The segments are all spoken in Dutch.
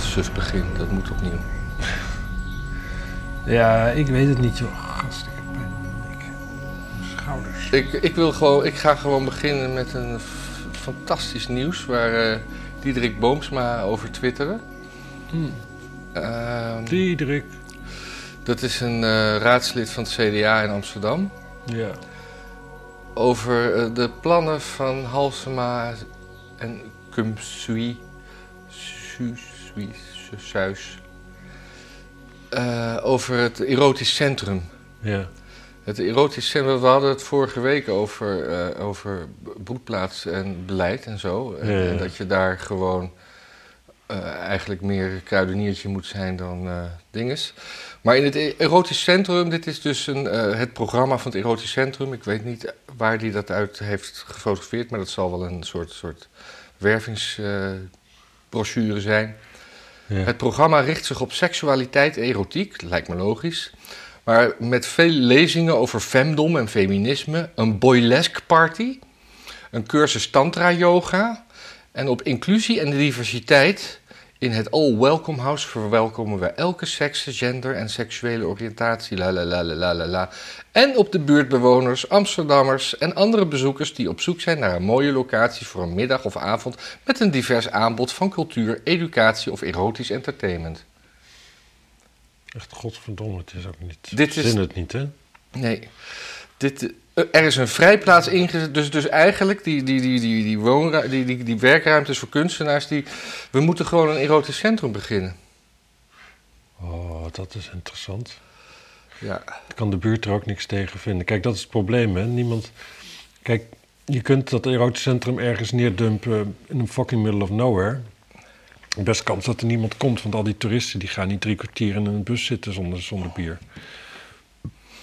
suf begin. Dat moet opnieuw. Ja, ik weet het niet, joh. Gast, ik heb pijn in mijn. Schouders. Ik, ik, wil gewoon, ik ga gewoon beginnen met een fantastisch nieuws waar eh Diederik Boomsma over twitterde. Hm. Ehm, Diederik. dat is een eh, raadslid van het CDA in Amsterdam. Ja. Over eh, de plannen van Halsema en Kumsui Su- Sui- Su- Suis. Eh, over het erotisch centrum. Ja. Het erotisch centrum, we hadden het vorige week over, eh, over broedplaats en beleid en zo. En, Ja, ja. en dat je daar gewoon eh, eigenlijk meer kruideniertje moet zijn dan dinges. Maar in het e- erotisch centrum, dit is dus een, het programma van het erotisch centrum. Ik weet niet waar die dat uit heeft gefotografeerd, maar dat zal wel een soort, soort wervingsbrochure zijn. Het programma richt zich op seksualiteit, erotiek, lijkt me logisch. Maar met veel lezingen over femdom en feminisme, een boylesque party, een cursus tantra yoga en op inclusie en diversiteit in het All Welcome House verwelkomen we elke seks, gender en seksuele oriëntatie. La la la la la la. En op de buurtbewoners, Amsterdammers en andere bezoekers die op zoek zijn naar een mooie locatie voor een middag of avond met een divers aanbod van cultuur, educatie of erotisch entertainment. Echt godverdomme, het is ook niet... Dit is- het niet, hè? Nee. Dit, er is een vrijplaats ingezet. Dus, dus eigenlijk die, die, die, die, die, woonru- die, die, die werkruimtes voor kunstenaars. Die, we moeten gewoon een erotisch centrum beginnen. Oh, dat is interessant. Ja. kan de buurt er ook niks tegen vinden. Kijk, dat is het probleem, hè. Niemand... Kijk, je kunt dat erotisch centrum ergens neerdumpen in een fucking middle of nowhere. Best kans dat er niemand komt, want al die toeristen die gaan niet drie kwartier in een bus zitten zonder, zonder bier.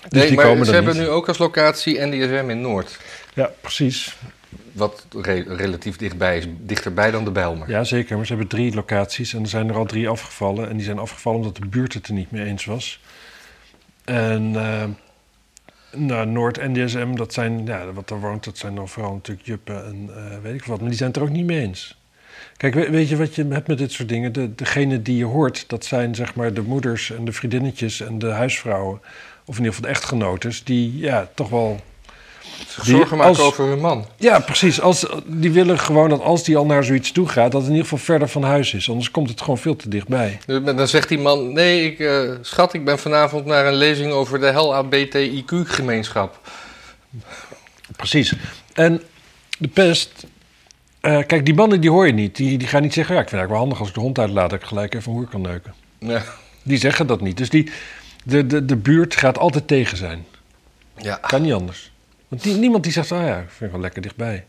Dus nee, die maar komen ze er hebben niet. nu ook als locatie NDSM in Noord. Ja, precies. Wat re- relatief dichtbij is. Dichterbij dan de Bijlmer. Ja, zeker. Maar ze hebben drie locaties en er zijn er al drie afgevallen. En die zijn afgevallen omdat de buurt het er niet mee eens was. En eh nou, Noord-NDSM, dat zijn, ja, wat daar woont, dat zijn dan vooral natuurlijk juppen en eh, weet ik wat. Maar die zijn het er ook niet mee eens. Kijk, we- weet je wat je hebt met dit soort dingen? De, degene die je hoort, dat zijn zeg maar de moeders en de vriendinnetjes en de huisvrouwen. Of in ieder geval de echtgenotes, die ja, toch wel Die zorgen maken als- over hun man. ja, precies. Als, die willen gewoon dat als die al naar zoiets toe gaat, dat het in ieder geval verder van huis is. Anders komt het gewoon veel te dichtbij. Dus Dan zegt die man: Nee, ik, eh, schat, ik ben vanavond naar een lezing over de LHBTIQ-gemeenschap. Precies. En de pest. eh, kijk, die mannen die hoor je niet. Die, die gaan niet zeggen: ja, ik vind het eigenlijk wel handig als ik de hond uitlaat, dat ik gelijk even een hoer kan neuken. Ja. Die zeggen dat niet. Dus die, de, de, de buurt gaat altijd tegen zijn. ja. Kan niet anders. Want die, niemand die zegt: ah ja, ik vind het wel lekker dichtbij.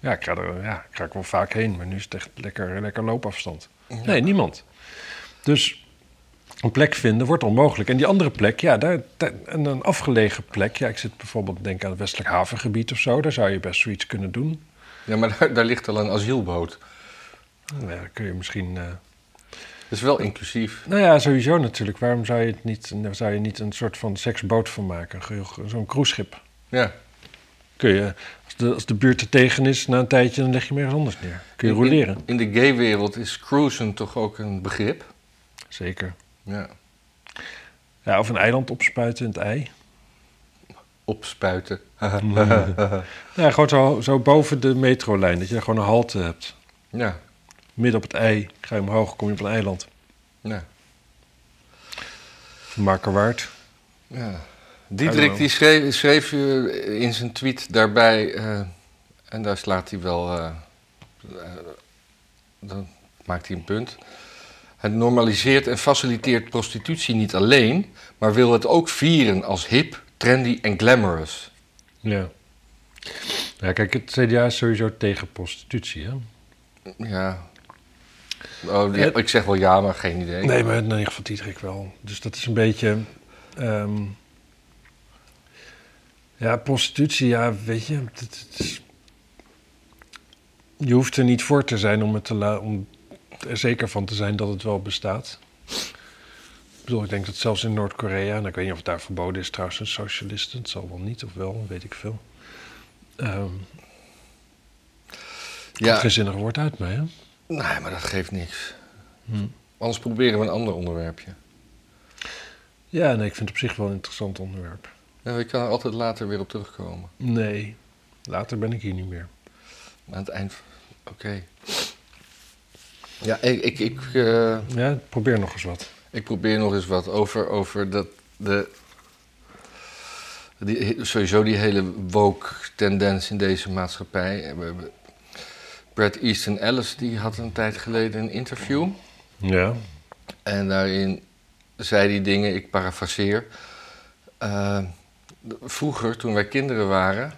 Ja, ik ga er ja, ik ga er wel vaak heen, maar nu is het echt lekker, lekker loopafstand. Nee, niemand. Dus een plek vinden wordt onmogelijk. En die andere plek, ja, daar, daar- en een afgelegen plek. Ja, ik zit bijvoorbeeld denk aan het Westelijk Havengebied of zo. Daar zou je best zoiets kunnen doen. ja, maar daar, daar ligt al een asielboot. Nou ja, dan kun je misschien. eh, Is wel inclusief. nou ja, sowieso natuurlijk. Waarom zou je, het niet, zou je niet een soort van seksboot van maken? Zo'n cruiseschip. Ja. Kun je, als de, als de buurt er tegen is, na een tijdje, dan leg je hem ergens anders neer. Kun je roleren. In, in de gay-wereld is cruisen toch ook een begrip? Zeker. Ja. Ja, of een eiland opspuiten in het ei. Opspuiten. Ja, gewoon zo, zo boven de metrolijn. Dat je gewoon een halte hebt. ja. Midden op het ei. Ga je omhoog, kom je op een eiland. Ja. Markerwaard. ja. Diederik die schreef, schreef in zijn tweet daarbij, eh, en daar slaat hij wel, eh, eh, dan maakt hij een punt. Het normaliseert en faciliteert prostitutie niet alleen, maar wil het ook vieren als hip, trendy en glamorous. Ja. Ja, kijk, het CDA is sowieso tegen prostitutie, hè? Ja. Oh, ik zeg wel ja, maar geen idee. Nee, maar in ieder geval Diederik wel. Dus dat is een beetje... ehm, ja, prostitutie, ja, weet je... Het, het is, je hoeft er niet voor te zijn om, het te om er zeker van te zijn dat het wel bestaat. Ik bedoel, ik denk dat zelfs in Noord-Korea... en ik weet niet of het daar verboden is trouwens, een socialisten. Het zal wel niet, of wel, weet ik veel. Ehm ja, Geen zinnig woord uit mij, hè? Nee, maar dat geeft niks. Hm. Anders proberen we een ander onderwerpje. Ja, nee, ik vind het op zich wel een interessant onderwerp. Ja, ik kan er altijd later weer op terugkomen. Nee, later ben ik hier niet meer. Aan het eind. Oké. Ja, ik, ik, ik, eh, Ja, probeer nog eens wat. ik probeer nog eens wat over, over dat, de, die, sowieso die hele woke-tendens in deze maatschappij. We Brad Easton Ellis die had een tijd geleden een interview. Ja, En daarin zei hij dingen, ik parafraseer. eh, vroeger, toen wij kinderen waren,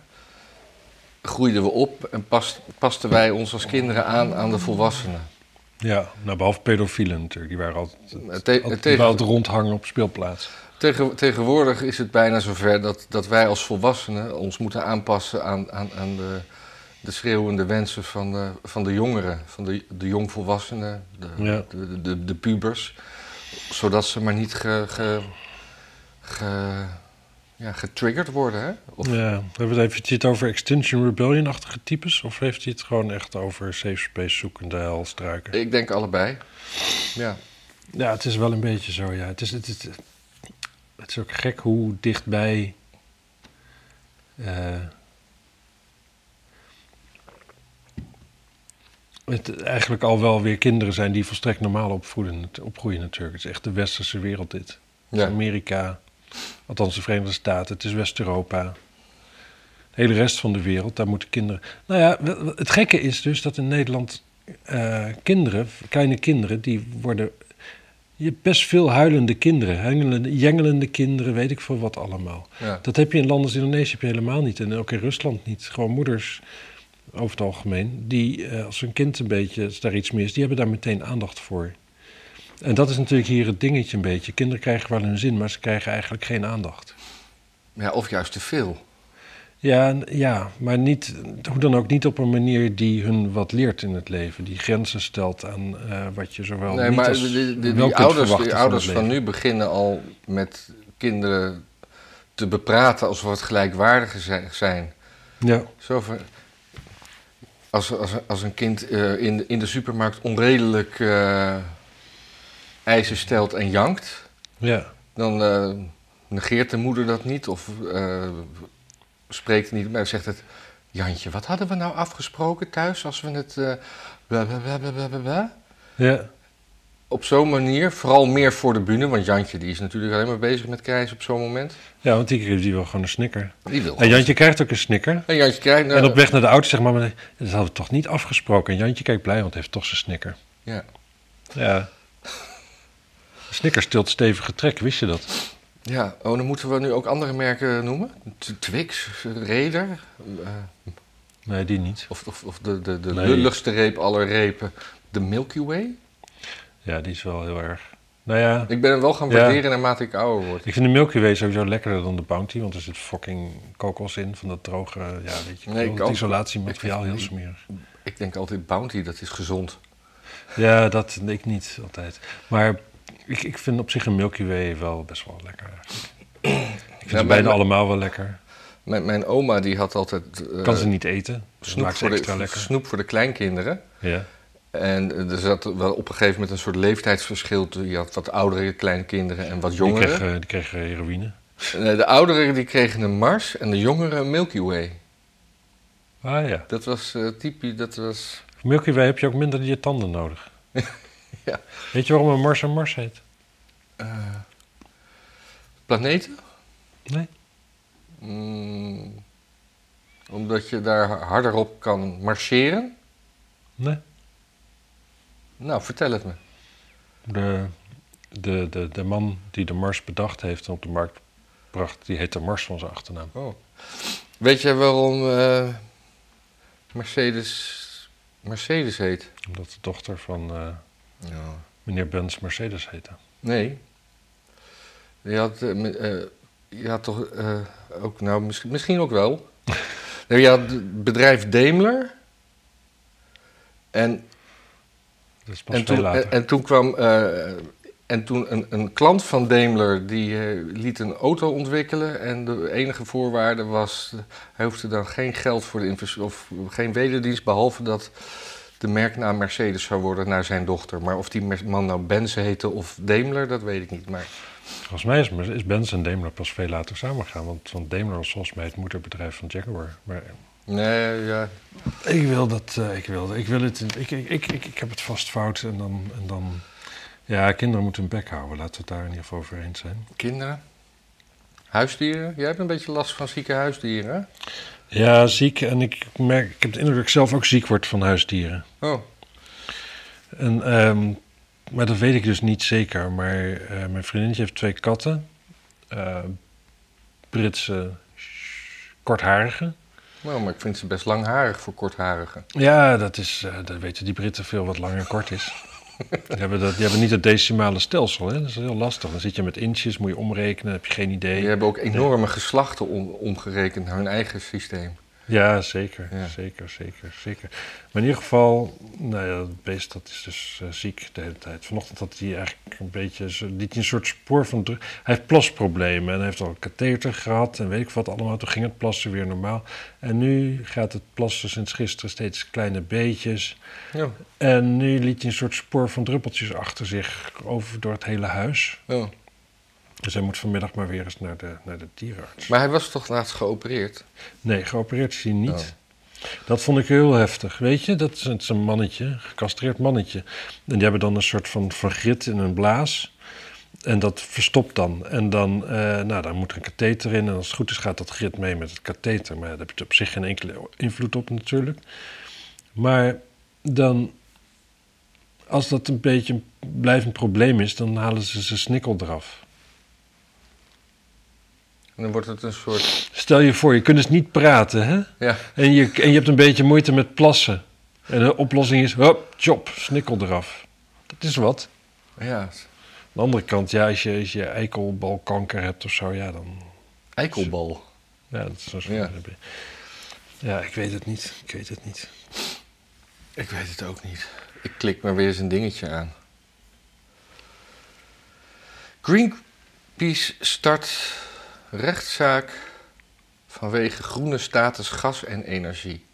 groeiden we op en past, pasten wij ons als kinderen aan aan de volwassenen. ja. Nou, behalve pedofielen natuurlijk. Die waren altijd, Te- altijd, die tegen- waren altijd rondhangen op speelplaats. Tegen, tegenwoordig is het bijna zover dat, dat wij als volwassenen ons moeten aanpassen aan, aan, aan de, de schreeuwende wensen van de, van de jongeren, van de, de jongvolwassenen, de, Ja. de, de, pubers. Zodat ze maar niet ge, ge, ge- ja, getriggerd worden. Hè? Of, Ja, hebben we het heeft hij het over Extinction Rebellion-achtige types? Of heeft hij het gewoon echt over safe space zoekende helstruiken? Ik denk allebei. Ja. Ja, het is wel een beetje zo, ja. Het is, het is, het is ook gek hoe dichtbij... eh, het eigenlijk al wel weer kinderen zijn die volstrekt normaal opvoeden, opgroeien natuurlijk. Het is echt de westerse wereld dit. Het is Ja. Amerika, althans de Verenigde Staten, het is West-Europa. De hele rest van de wereld, daar moeten kinderen... Nou ja, het gekke is dus dat in Nederland eh, kinderen, kleine kinderen, die worden... Je hebt best veel huilende kinderen, hengelende, jengelende kinderen, weet ik veel wat allemaal. Ja. Dat heb je in landen als Indonesië heb je helemaal niet. En ook in Rusland niet. Gewoon moeders, over het algemeen, die eh, als hun kind een beetje, als daar iets mis, die hebben daar meteen aandacht voor. En dat is natuurlijk hier het dingetje een beetje. Kinderen krijgen wel hun zin, maar ze krijgen eigenlijk geen aandacht. ja, of juist te veel. Ja, ja, maar niet, hoe dan ook niet op een manier die hun wat leert in het leven. Die grenzen stelt aan eh, wat je zowel nee, niet maar als de, de- de- die ouders, die van ouders van nu beginnen al met kinderen te bepraten alsof het gelijkwaardigen zi- zijn. Ja, Zo van, als, als, als een kind eh, in, de, in de supermarkt onredelijk eh, eisen stelt en jankt, ja, dan eh, negeert de moeder dat niet of spreekt niet, maar zegt het... Jantje, wat hadden we nou afgesproken thuis als we het... eh, bla, bla, bla, bla, bla, bla, bla?" ja. Op zo'n manier, vooral meer voor de bühne, want Jantje die is natuurlijk alleen maar bezig met krijs op zo'n moment. Ja, want die, die wil gewoon een snicker. Die wil En Jantje krijgt ook een snicker. En Jantje krijgt... nou, En op weg naar de auto zegt mama, dat hadden we toch niet afgesproken. En Jantje kijkt blij, want hij heeft toch zijn snicker. Ja. Ja. Een snicker stilt stevige trek, wist je dat? Ja, oh, dan moeten we nu ook andere merken noemen. Twix, Raider, eh, Nee, die niet. of, of, of de, de, de Nee. lulligste reep aller repen, de Milky Way. Ja, die is wel heel erg... Nou ja, Ik ben hem wel gaan Ja. waarderen naarmate ik ouder word. ik vind de Milky Way sowieso lekkerder dan de Bounty. Want er zit fucking kokos in van dat droge... Ja, weet je, Nee, ik isolatiemateriaal, heel smerig. Ik denk altijd Bounty, dat is gezond. Ja, dat ik niet altijd. Maar ik, ik vind op zich een Milky Way wel best wel lekker. eigenlijk. Ik vind Ja, ze bij bijna allemaal wel lekker. Mijn, mijn oma die had altijd eh, Kan ze niet eten. Dat snoep, maakt ze voor de, extra lekker. snoep voor de kleinkinderen. Ja. En er zat wel op een gegeven moment een soort leeftijdsverschil. Je had wat oudere kleinkinderen en wat Die jongeren. kregen, die kregen heroïne. Eh, De ouderen die kregen een Mars en de jongeren een Milky Way. Ah ja. Dat was eh typisch, dat was... Milky Way heb je ook minder je tanden nodig. Ja. Weet je waarom een Mars een Mars heet? eh, planeten? Nee. Mm, omdat je daar harder op kan marcheren? Nee. Nou, vertel het me. De, de, de, de man die de Mars bedacht heeft en op de markt bracht, die heet de Mars van zijn achternaam. Oh. Weet jij waarom eh, Mercedes Mercedes heet? Omdat de dochter van eh, Ja. meneer Benz Mercedes heette. Nee. Je had, me- eh, je had toch eh, ook, nou misschien, misschien ook wel. nee, je had het bedrijf Daimler. En, Is pas en, toen, later. en, en toen kwam. eh, en toen een, een klant van Daimler die eh, liet een auto ontwikkelen. En de enige voorwaarde was. hij hoefde dan geen geld voor de investering. of geen wederdienst. behalve dat de merknaam Mercedes zou worden naar zijn dochter. Maar of die man nou Benz heette of Daimler, dat weet ik niet. Maar Volgens mij is, is Benz en Daimler pas veel later samengegaan. Want, want Daimler was volgens mij het moederbedrijf van Jaguar. Maar nee, ja, ik wil dat, eh, ik wil, ik wil het, ik, ik, ik, ik, ik heb het vast fout en dan, en dan... Ja, kinderen moeten hun bek houden. Laten we het daar in ieder geval over eens zijn. kinderen. Huisdieren? Jij hebt een beetje last van zieke huisdieren, hè? Ja, ziek. En ik merk, ik heb de indruk dat ik zelf ook ziek word van huisdieren. Oh, En, ehm, maar dat weet ik dus niet zeker. Maar eh, mijn vriendinnetje heeft twee katten. Eh, Britse kortharige. Nou, maar ik vind ze best langharig voor kortharigen. Ja, dat is, eh dat weten die Britten veel wat lang en kort is. Die hebben, dat, die hebben niet het decimale stelsel, hè? dat is heel lastig. Dan zit je met inches, moet je omrekenen, heb je geen idee. Die hebben ook enorme geslachten om, omgerekend naar hun eigen systeem. Ja, zeker, Ja. zeker, zeker, zeker. Maar in ieder geval, nou ja, dat beest dat is dus eh, ziek de hele tijd. Vanochtend had hij eigenlijk een beetje, liet een soort spoor van druk. Hij heeft plasproblemen en hij heeft al een katheter gehad en weet ik wat allemaal. Toen ging het plassen weer normaal. En nu gaat het plassen sinds gisteren steeds kleine beetjes. Ja. En nu liet hij een soort spoor van druppeltjes achter zich over door het hele huis. Oh. Dus hij moet vanmiddag maar weer eens naar de, naar de dierenarts. Maar hij was toch laatst geopereerd? Nee, geopereerd is hij niet. Oh. Dat vond ik heel heftig. Weet je, dat is, het is een mannetje, een gecastreerd mannetje. En die hebben dan een soort van, van grit in een blaas. En dat verstopt dan. En dan, eh, nou, dan moet er een katheter in. En als het goed is, gaat dat grit mee met het katheter. Maar daar heb je op zich geen enkele invloed op natuurlijk. Maar dan, als dat een beetje een blijvend probleem is, dan halen ze zijn snikkel eraf. En dan wordt het een soort... Stel je voor, je kunt dus niet praten, hè? Ja, En je, en je hebt een beetje moeite met plassen. En de oplossing is, hop, chop, snikkel eraf. Dat is wat. ja. Aan de andere kant, ja, als je, als je eikelbalkanker hebt of zo, ja, dan... eikelbal. Ja, dat is zo Ja. ja, ik weet het niet. Ik weet het niet. Ik weet het ook niet. Ik klik maar weer eens een dingetje aan. Greenpeace start rechtszaak vanwege groene status gas en energie.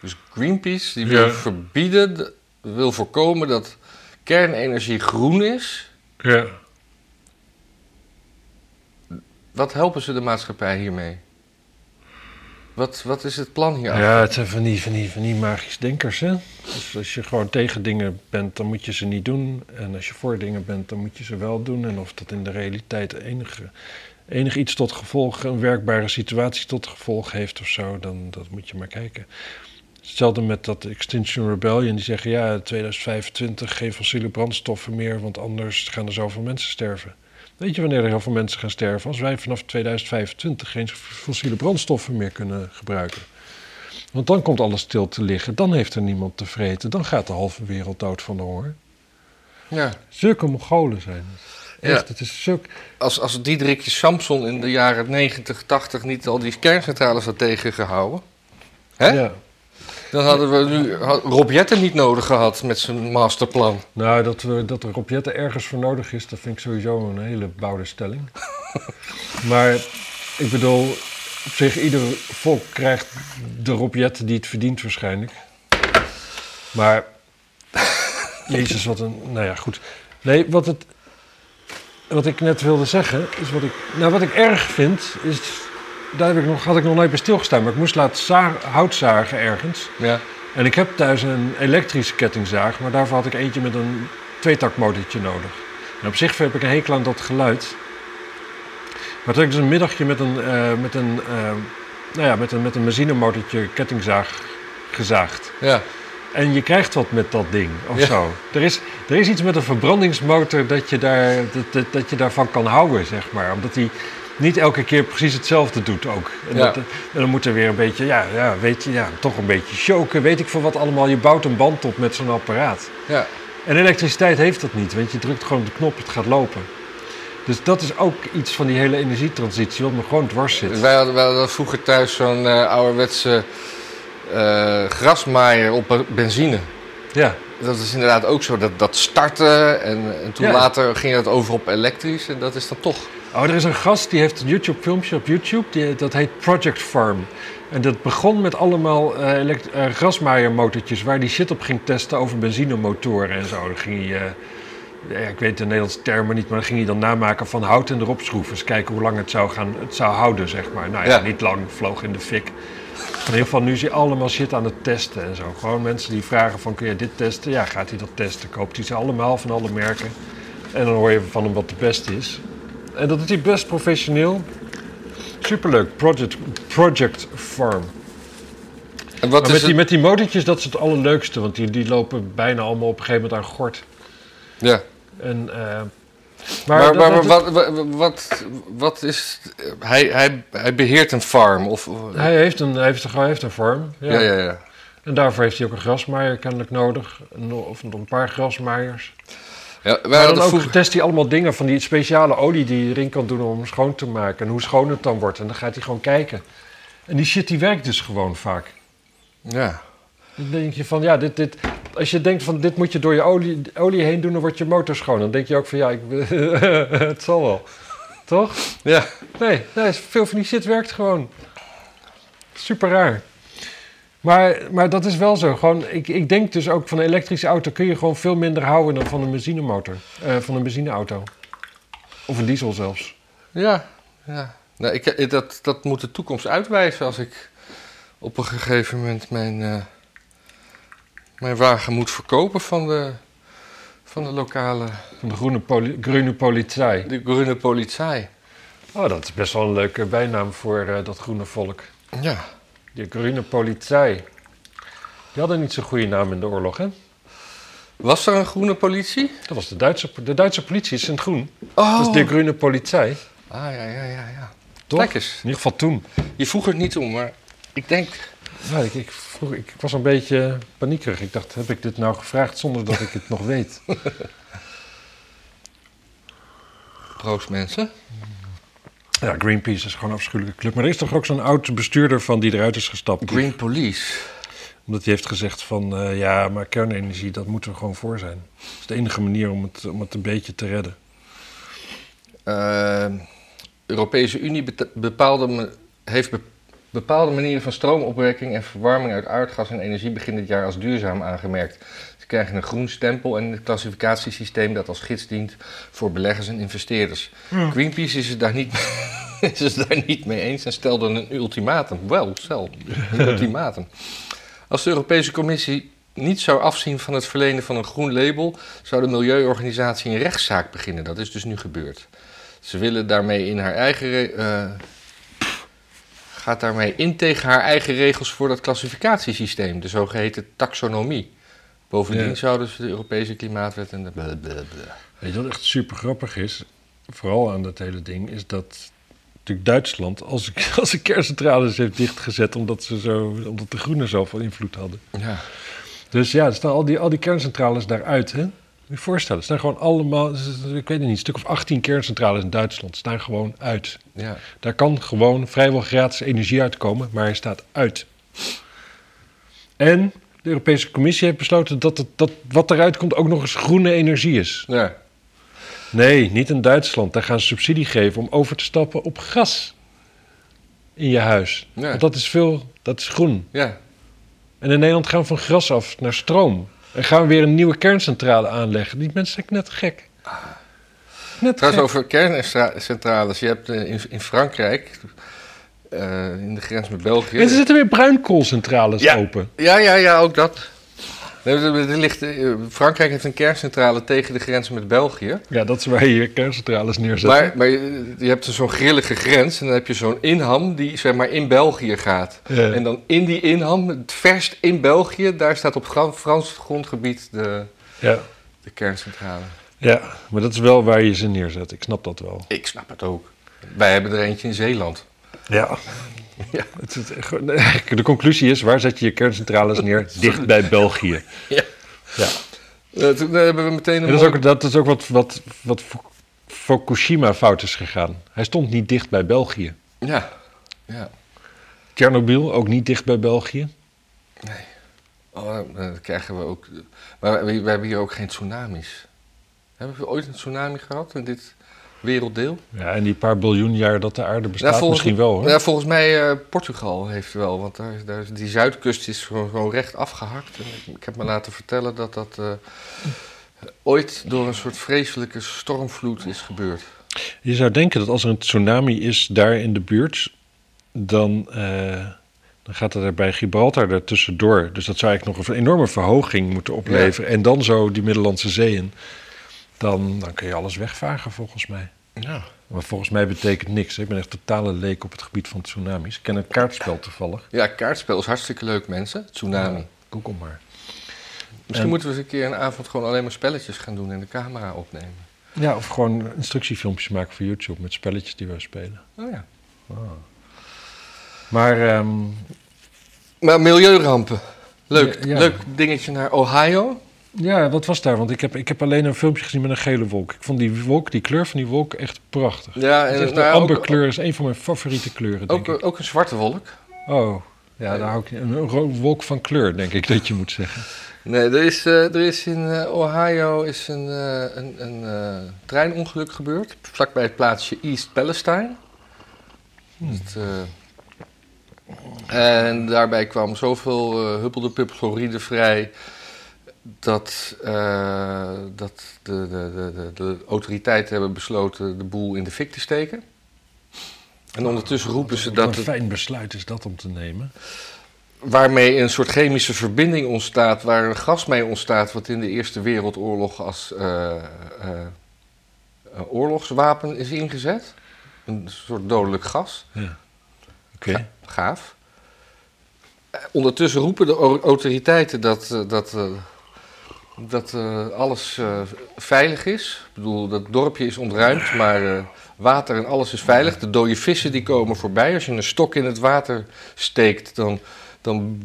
Dus Greenpeace die wil Ja. verbieden, de- wil voorkomen dat kernenergie groen is. Ja. Wat helpen ze de maatschappij hiermee? Wat, wat is het plan hier? Ja, het zijn van die, van, die, van die magisch denkers, hè. Dus als je gewoon tegen dingen bent, dan moet je ze niet doen. En als je voor dingen bent, dan moet je ze wel doen. En of dat in de realiteit enige, enig iets tot gevolg, een werkbare situatie tot gevolg heeft of zo, dan dat moet je maar kijken. Hetzelfde met dat Extinction Rebellion, die zeggen ja, 2025 geen fossiele brandstoffen meer, want anders gaan er zoveel mensen sterven. Weet je wanneer er heel veel mensen gaan sterven? Als wij vanaf 2025 geen fossiele brandstoffen meer kunnen gebruiken. Want dan komt alles stil te liggen, dan heeft er niemand te vreten, dan gaat de halve wereld dood van de honger. Ja. Zulke Mongolen zijn het. Ja. Echt, het is zulk... Als, als Diederikje Samson in de jaren 90, 80 niet al die kerncentrales had tegengehouden. Hè? Ja. Dan hadden we nu had Rob Jetten niet nodig gehad met zijn masterplan. Nou, dat, we, dat er Rob Jetten ergens voor nodig is, dat vind ik sowieso een hele bouwde stelling. maar ik bedoel, op zich, ieder volk krijgt de Rob Jetten die het verdient waarschijnlijk. Maar, jezus, wat een, nou ja, goed. Nee, wat, het, wat ik net wilde zeggen, is wat ik, nou wat ik erg vind, is, daar heb ik nog, had ik nog nooit bij stilgestaan, maar ik moest laten za- hout zagen ergens. Ja. En ik heb thuis een elektrische kettingzaag, maar daarvoor had ik eentje met een tweetaktmotortje nodig. En op zich heb ik een hekel aan dat geluid. Maar toen heb ik dus een middagje met een, eh, met een, eh, nou ja, met een, met een benzinemotortje kettingzaag gezaagd. Ja. En je krijgt wat met dat ding, of Ja. zo. Er is, er is iets met een verbrandingsmotor dat je, daar, dat, dat, dat je daarvan kan houden, zeg maar. Omdat hij niet elke keer precies hetzelfde doet ook. En, Ja. dat, en dan moet er weer een beetje, ja, ja, weet je, ja, toch een beetje choken. Weet ik voor wat allemaal. Je bouwt een band op met zo'n apparaat. ja. En elektriciteit heeft dat niet, want je drukt gewoon de knop, het gaat lopen. Dus dat is ook iets van die hele energietransitie, wat me gewoon dwars zit. Wij, hadden, wij hadden vroeger thuis zo'n eh, ouderwetse grasmaaier op eh, benzine. Ja, Dat is inderdaad ook zo, dat, dat starten en, en toen Ja. later ging het over op elektrisch en dat is dan toch... Oh, er is een gast die heeft een YouTube-filmpje op YouTube, die, dat heet Project Farm. En dat begon met allemaal eh elekt- eh, grasmaaiermotortjes waar die shit op ging testen over benzinemotoren en zo. Dan ging hij, eh, ja, ik weet de Nederlandse termen niet, maar dan ging hij dan namaken van hout en erop schroeven. Dus kijken hoe lang het zou, gaan, het zou houden, zeg maar. Nou ja, Ja. niet lang, vloog in de fik. In ieder geval, nu is hij allemaal shit aan het testen en zo. Gewoon mensen die vragen van, kun je dit testen? Ja, gaat hij dat testen? Koopt hij ze allemaal van alle merken. En dan hoor je van hem wat de beste is. En dat is hij best professioneel. Superleuk, Project, Project Farm. En wat Maar is met die, met die motortjes, dat is het allerleukste. Want die, die lopen bijna allemaal op een gegeven moment aan gort. Ja. En, eh, maar Maar, wat, wat, wat, is... Hij, hij, hij beheert een farm, of... hij, heeft een, hij, heeft, een- heeft een farm. Ja. ja, ja, ja. En daarvoor heeft hij ook een grasmaaier kennelijk nodig. Een- Of een paar grasmaaiers. ja wij Maar hadden dan ook vroeger- test hij allemaal dingen van die speciale olie die je erin kan doen om hem schoon te maken. En hoe schoon het dan wordt. En dan gaat hij gewoon kijken. En die shit die werkt dus gewoon vaak. Ja. Dan denk je van, ja, dit, dit, als je denkt van dit moet je door je olie, olie heen doen, dan wordt je motor schoon. Dan denk je ook van, ja, ik, het zal wel. Toch? Ja. Nee, nee, veel van die shit werkt gewoon. Super raar. Maar, maar dat is wel zo. Gewoon, ik, ik denk dus ook van een elektrische auto kun je gewoon veel minder houden dan van een benzinemotor. Eh, van een benzineauto. Of een diesel zelfs. Ja, ja. Nou, ik, dat, dat moet de toekomst uitwijzen als ik op een gegeven moment mijn, eh, mijn wagen moet verkopen van de, van de lokale, Van de groene, poli groene politie. de groene politie. Oh, dat is best wel een leuke bijnaam voor eh, dat groene volk. Ja. De groene politie. Die hadden niet zo'n goede naam in de oorlog, hè? Was er een groene politie? Dat was de Duitse, de Duitse politie, is in het groen. Oh. Dat is de groene politie. Ah, ja, ja, ja, ja. Toch? Kijk eens. In ieder geval toen. Je vroeg het niet om, maar ik denk... Ja, ik, ik, vroeg, ik was een beetje paniekerig. Ik dacht, heb ik dit nou gevraagd zonder dat ik het nog weet? Proost mensen. Ja, Greenpeace is gewoon een afschuwelijke club. Maar er is toch ook zo'n oud bestuurder van die eruit is gestapt. Green Police. Omdat hij heeft gezegd van, eh, ja, maar kernenergie, dat moeten we gewoon voor zijn. Dat is de enige manier om het, om het een beetje te redden. Eh, Europese Unie bepaalde me- heeft be- bepaalde manieren van stroomopwekking en verwarming uit aardgas en energie begin dit jaar als duurzaam aangemerkt. Ze krijgen een groen stempel en een klassificatiesysteem dat als gids dient voor beleggers en investeerders. Greenpeace is het, daar niet, is het daar niet mee eens en stelde een ultimatum. Wel, stel, een ultimatum. Als de Europese Commissie niet zou afzien van het verlenen van een groen label, zou de milieuorganisatie een rechtszaak beginnen. Dat is dus nu gebeurd. Ze willen daarmee in haar eigen. eh, gaat daarmee in tegen haar eigen regels voor dat klassificatiesysteem, de zogeheten taxonomie. Bovendien Ja. zouden ze de Europese Klimaatwet en de. blablabla. Weet je wat echt super grappig is? Vooral aan dat hele ding, is dat natuurlijk Duitsland als, als een kerncentrales heeft dichtgezet omdat, ze zo, omdat de groenen zoveel invloed hadden. Ja. Dus ja, er staan al die, al die kerncentrales daaruit. Hè? Je voorstellen, er staan gewoon allemaal, ik weet het niet, een stuk of 18 kerncentrales in Duitsland staan gewoon uit. ja. Daar kan gewoon vrijwel gratis energie uitkomen, maar hij staat uit. En de Europese Commissie heeft besloten dat, het, dat wat eruit komt ook nog eens groene energie is. ja. Nee, niet in Duitsland. Daar gaan ze subsidie geven om over te stappen op gas in je huis. Ja. Want dat is veel, dat is groen. ja. En in Nederland gaan we van gras af naar stroom. En gaan we weer een nieuwe kerncentrale aanleggen. Die mensen zijn net gek. Net Trouwens, gek. over kerncentrales. Je hebt eh, in, in Frankrijk, eh, in de grens met België. En er zitten weer bruinkoolcentrales Ja. open. Ja, ja, ja, ook dat. Ligt, eh, Frankrijk heeft een kerncentrale tegen de grens met België. Ja, dat is waar je kerncentrales neerzet. Maar, maar je, je hebt zo'n grillige grens en dan heb je zo'n inham die zeg maar in België gaat. Ja. En dan in die inham, het verst in België, daar staat op Frans grondgebied de, ja. de kerncentrale. ja, maar dat is wel waar je ze neerzet. Ik snap dat wel. Ik snap het ook. Wij hebben er eentje in Zeeland. Ja. Ja. Het gewoon- de conclusie is, waar zet je je kerncentrales neer? Dicht bij België. Ja. Ja. Eh, toen hebben we meteen een En dat is ook, dat is ook wat, wat, wat Fu- Fukushima fout is gegaan. Hij stond niet dicht bij België. Ja, ja. Tsjernobyl ook niet dicht bij België. Oh, dan krijgen we ook... Maar we, we hebben hier ook geen tsunamis. Hebben we ooit een tsunami gehad in dit werelddeel. Ja, en die paar biljoen jaar dat de aarde bestaat, volgens, misschien wel hoor. Ja, volgens mij uh, Portugal heeft wel, want daar, daar, die zuidkust is gewoon, gewoon recht afgehakt. En ik, ik, heb me laten vertellen dat dat uh, ooit door een soort vreselijke stormvloed is gebeurd. Je zou denken dat als er een tsunami is daar in de buurt, dan, uh, dan gaat het er bij Gibraltar er tussendoor. Dus dat zou eigenlijk nog een enorme verhoging moeten opleveren. Ja. En dan zo die Middellandse Zeeën. Dan, dan kun je alles wegvagen volgens mij. Ja. Maar volgens mij betekent niks. Ik ben echt totale leek op het gebied van tsunamis. Ik ken het kaartspel toevallig. Ja, kaartspel is hartstikke leuk, mensen. Tsunami. Ja, Google maar. Misschien en... moeten we eens een keer een avond gewoon alleen maar spelletjes gaan doen en de camera opnemen. Ja, of gewoon instructiefilmpjes maken voor YouTube met spelletjes die we spelen. Oh ja. Oh. Maar, um... maar milieurampen. Leuk, ja, ja. leuk dingetje naar Ohio. Ja, wat was daar? Want ik heb, ik heb alleen een filmpje gezien met een gele wolk. Ik vond die wolk, die kleur van die wolk echt prachtig. Ja, en echt, de amberkleur is een van mijn favoriete kleuren. Ook, denk ik. ook een zwarte wolk. Oh, ja, daar hou ik een, wolk van kleur, denk ik dat je moet zeggen. Nee, er is, uh, er is in uh, Ohio is een, uh, een, een treinongeluk gebeurd. Vlakbij het plaatsje East Palestine. Hmm. En daarbij kwam zoveel uh, huppelde vrij dat, uh, dat de, de, de, de, autoriteiten hebben besloten de boel in de fik te steken. En ondertussen roepen ze dat. Wat een fijn besluit is dat om te nemen. Waarmee een soort chemische verbinding ontstaat, waar een gas mee ontstaat, wat in de Eerste Wereldoorlog als uh, uh, oorlogswapen is ingezet. Een soort dodelijk gas. Ja. Oké. Okay. Gaaf. Ondertussen roepen de autoriteiten dat, dat, dat uh, alles uh, veilig is. Ik bedoel, dat dorpje is ontruimd, maar uh, water en alles is veilig. De dode vissen die komen voorbij. Als je een stok in het water steekt, dan, dan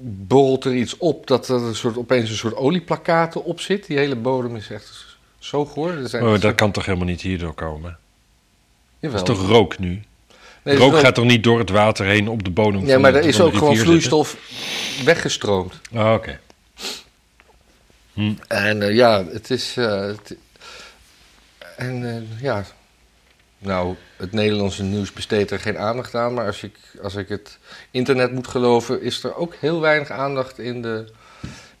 borrelt er iets op dat er een soort, opeens een soort olieplakaten op zit. Die hele bodem is echt zo goor. Er zijn oh, dat kan toch helemaal niet hierdoor komen? Jawel. Dat is toch rook nu? Nee, rook gaat toch niet door het water heen op de bodem? Ja, maar er is ook gewoon vloeistof zitten? weggestroomd. Ah, oké. Okay. Hm. En uh, ja, het is. Uh, het, en uh, ja. Nou, het Nederlandse nieuws besteedt er geen aandacht aan. Maar als ik, als ik het internet moet geloven, is er ook heel weinig aandacht in de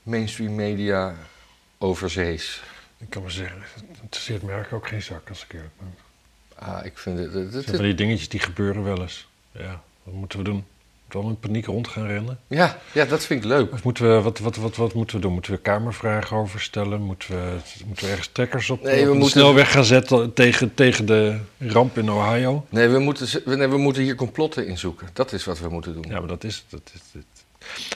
mainstream media over zees. Ik kan maar zeggen, het interesseert me eigenlijk ook geen zak als ik eerlijk ben. Ah, ik vind het. het, het, het die dingetjes die gebeuren wel eens. Ja, wat moeten we doen? Wel in paniek rond gaan rennen? Ja, ja dat vind ik leuk. Of moeten we, wat, wat, wat, wat moeten we doen? Moeten we kamervragen over stellen? Moeten we, moeten we ergens trekkers op, nee, we op de snelweg gaan zetten tegen, tegen de ramp in Ohio? Nee we, moeten, nee, we moeten hier complotten inzoeken. Dat is wat we moeten doen. Ja, maar dat is, dat is dit.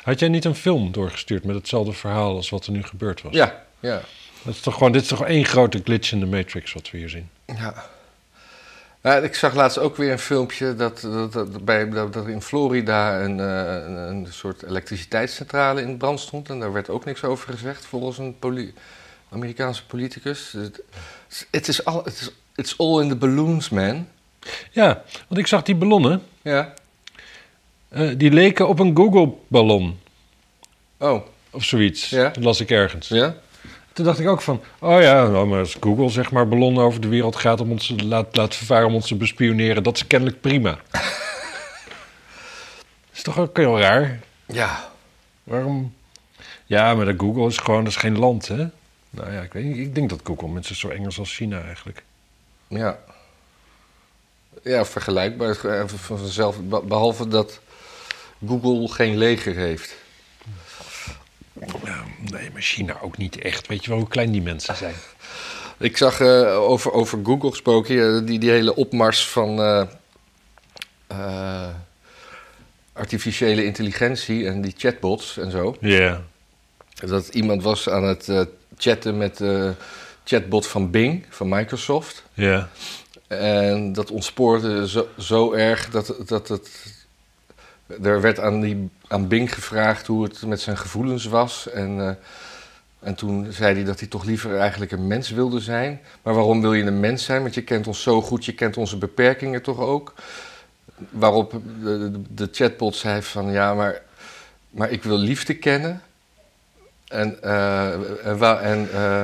Had jij niet een film doorgestuurd met hetzelfde verhaal als wat er nu gebeurd was? Ja, ja. Dat is toch gewoon, dit is toch één grote glitch in de Matrix wat we hier zien? Ja. Ik zag laatst ook weer een filmpje dat, dat, dat, bij, dat, dat in Florida een, een, een, soort elektriciteitscentrale in brand stond. En daar werd ook niks over gezegd, volgens een poli Amerikaanse politicus. Het is all, it's, it's all in the balloons, man. Ja, want ik zag die ballonnen. Ja. Uh, die leken op een Google-ballon. Oh. Of zoiets. Ja. Dat las ik ergens. Ja. Toen dacht ik ook van, oh ja, nou, maar als Google zeg maar ballonnen over de wereld gaat om ons laat, laat vervaren om ons te bespioneren, dat is kennelijk prima. is toch ook heel raar? Ja. Waarom? Ja, maar de Google is gewoon, dat is geen land, hè? Nou ja, ik weet. Ik denk dat Google mensen zo Engels als China eigenlijk. Ja. Ja, vergelijkbaar vanzelf. Behalve dat Google geen leger heeft. Nee, maar China ook niet echt. Weet je wel hoe klein die mensen zijn? Ik zag uh, over, over Google gesproken, die, die hele opmars van uh, uh, artificiële intelligentie en die chatbots en zo. Ja. Yeah. Dat iemand was aan het chatten met de chatbot van Bing, van Microsoft. Ja. En dat ontspoorde zo, zo erg dat, dat het er werd aan, die, aan Bing gevraagd hoe het met zijn gevoelens was. En, uh, en toen zei hij dat hij toch liever eigenlijk een mens wilde zijn. Maar waarom wil je een mens zijn? Want je kent ons zo goed, je kent onze beperkingen toch ook. Waarop de, chatbot zei van ja, maar, maar ik wil liefde kennen. En, uh, en, en uh,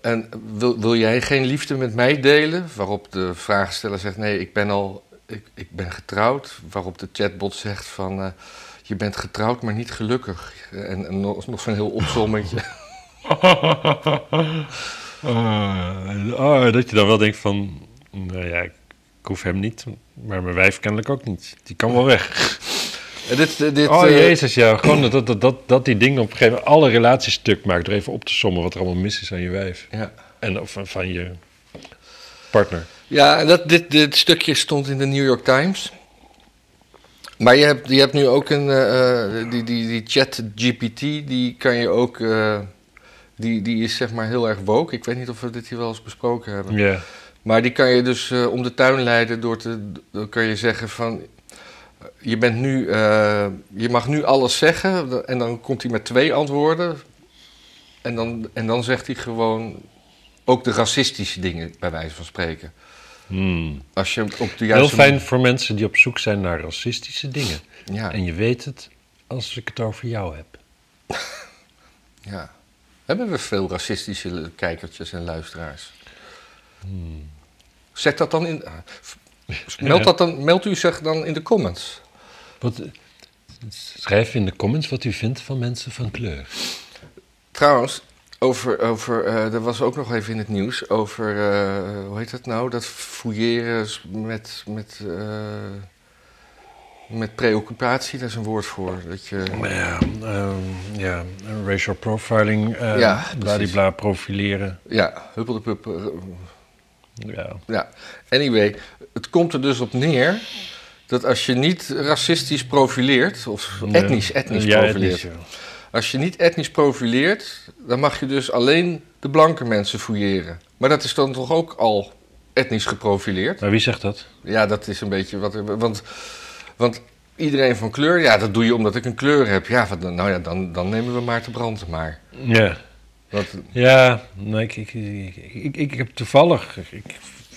En wil, wil jij geen liefde met mij delen? Waarop de vraagsteller zegt: Nee, ik ben al ik, ik ben getrouwd. Waarop de chatbot zegt: van eh, je bent getrouwd, maar niet gelukkig. En, en nog, nog zo'n heel opzommetje. Oh, dat je dan wel denkt van, nou ja, ik hoef hem niet, maar mijn wijf kennelijk ook niet. Die kan wel weg. Dit, dit, oh eh, jezus, ja, gewoon dat, dat, dat, dat die ding op een gegeven moment alle relaties stuk maakt. Door even op te sommen wat er allemaal mis is aan je wijf. ja. En of van je partner. Ja, en dat, dit, dit stukje stond in de New York Times. Maar je hebt, je hebt nu ook een. eh, eh, die, die, die chat GPT, die kan je ook. eh, die, die is zeg maar heel erg woke. Ik weet niet of we dit hier wel eens besproken hebben. Ja. Maar die kan je dus om de tuin leiden door te. Dan kan je zeggen van. Je bent nu. je mag nu alles zeggen. En dan komt hij met twee antwoorden. En dan, en dan zegt hij gewoon. Ook de racistische dingen, bij wijze van spreken. Hmm. Als je op de Heel fijn voor mensen die op zoek zijn naar racistische dingen. Ja, En je weet het als ik het over jou heb. ja. Hebben we veel racistische kijkertjes en luisteraars? Hmm. Zet dat dan in. ah, Meld, dat dan, meld u zich dan in de comments. Wat, schrijf in de comments wat u vindt van mensen van kleur. Trouwens, over, over, eh, er was ook nog even in het nieuws over, eh, hoe heet dat nou? Dat fouilleren met, met, eh, met preoccupatie, daar is een woord voor. Dat je, ja, ehm, ja, racial profiling, Ja, bladibla profileren. ja, huppeldepup. Ja. Ja, anyway, het komt er dus op neer dat als je niet racistisch profileert, of etnisch, etnisch ja, profileert, etnisch, ja. Als je niet etnisch profileert, dan mag je dus alleen de blanke mensen fouilleren. Maar dat is dan toch ook al etnisch geprofileerd? Maar wie zegt dat? Ja, dat is een beetje wat. Want, want iedereen van kleur, ja, dat doe je omdat ik een kleur heb. Ja, wat nou ja, dan, dan nemen we maar te branden maar. Ja, ja nee, ik, ik, ik, ik, ik heb toevallig, ik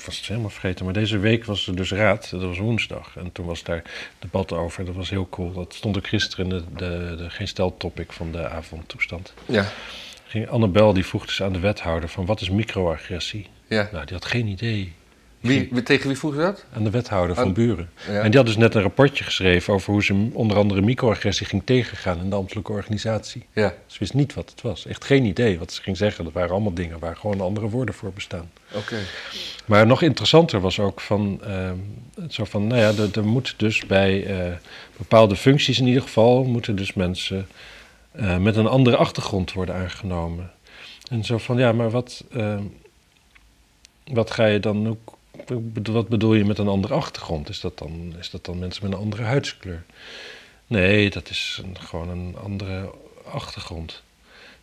was het helemaal vergeten, maar deze week was er dus raad, dat was woensdag. En toen was daar debat over, dat was heel cool. Dat stond ook gisteren in de, de, de geen stel topic van de avondtoestand. ja, Ging Annabel die vroeg dus aan de wethouder van wat is microagressie? ja. Nou, die had geen idee. Wie, wie- tegen wie vroeg je dat? Aan de wethouder van Aan- Buren. Ja. En die had dus net een rapportje geschreven over hoe ze onder andere microagressie ging tegengaan in de ambtelijke organisatie. Ja, Ze wist niet wat het was. Echt geen idee wat ze ging zeggen. Dat waren allemaal dingen waar gewoon andere woorden voor bestaan. oké. Maar nog interessanter was ook van, ehm, zo van, nou ja, er, er moet dus bij eh, bepaalde functies in ieder geval, moeten dus mensen eh, met een andere achtergrond worden aangenomen. En zo van, ja, maar wat, ehm, wat ga je dan ook, wat bedoel je met een andere achtergrond? Is dat dan, is dat dan mensen met een andere huidskleur? Nee, dat is een, gewoon een andere achtergrond.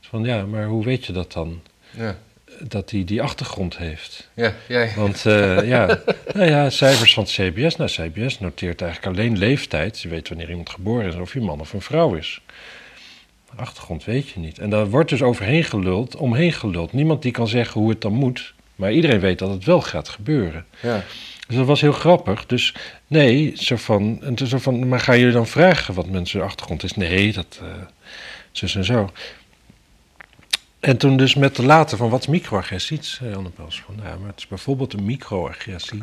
Dus van, ja, maar hoe weet je dat dan? Ja, Dat hij die achtergrond heeft? ja, jij. Want eh, ja, nou ja, cijfers van het CBS. Nou, CBS noteert eigenlijk alleen leeftijd. Je weet wanneer iemand geboren is of hij man of een vrouw is. Achtergrond weet je niet. En daar wordt dus overheen geluld, omheen geluld. Niemand die kan zeggen hoe het dan moet. Maar iedereen weet dat het wel gaat gebeuren. Ja. Dus dat was heel grappig. Dus nee, zo van, en zo van maar gaan jullie dan vragen wat mensen achtergrond is? Nee, dat eh zus en zo. En toen dus met de later van wat is microagressie? zei Anne Pels van, ja, maar het is bijvoorbeeld een microagressie.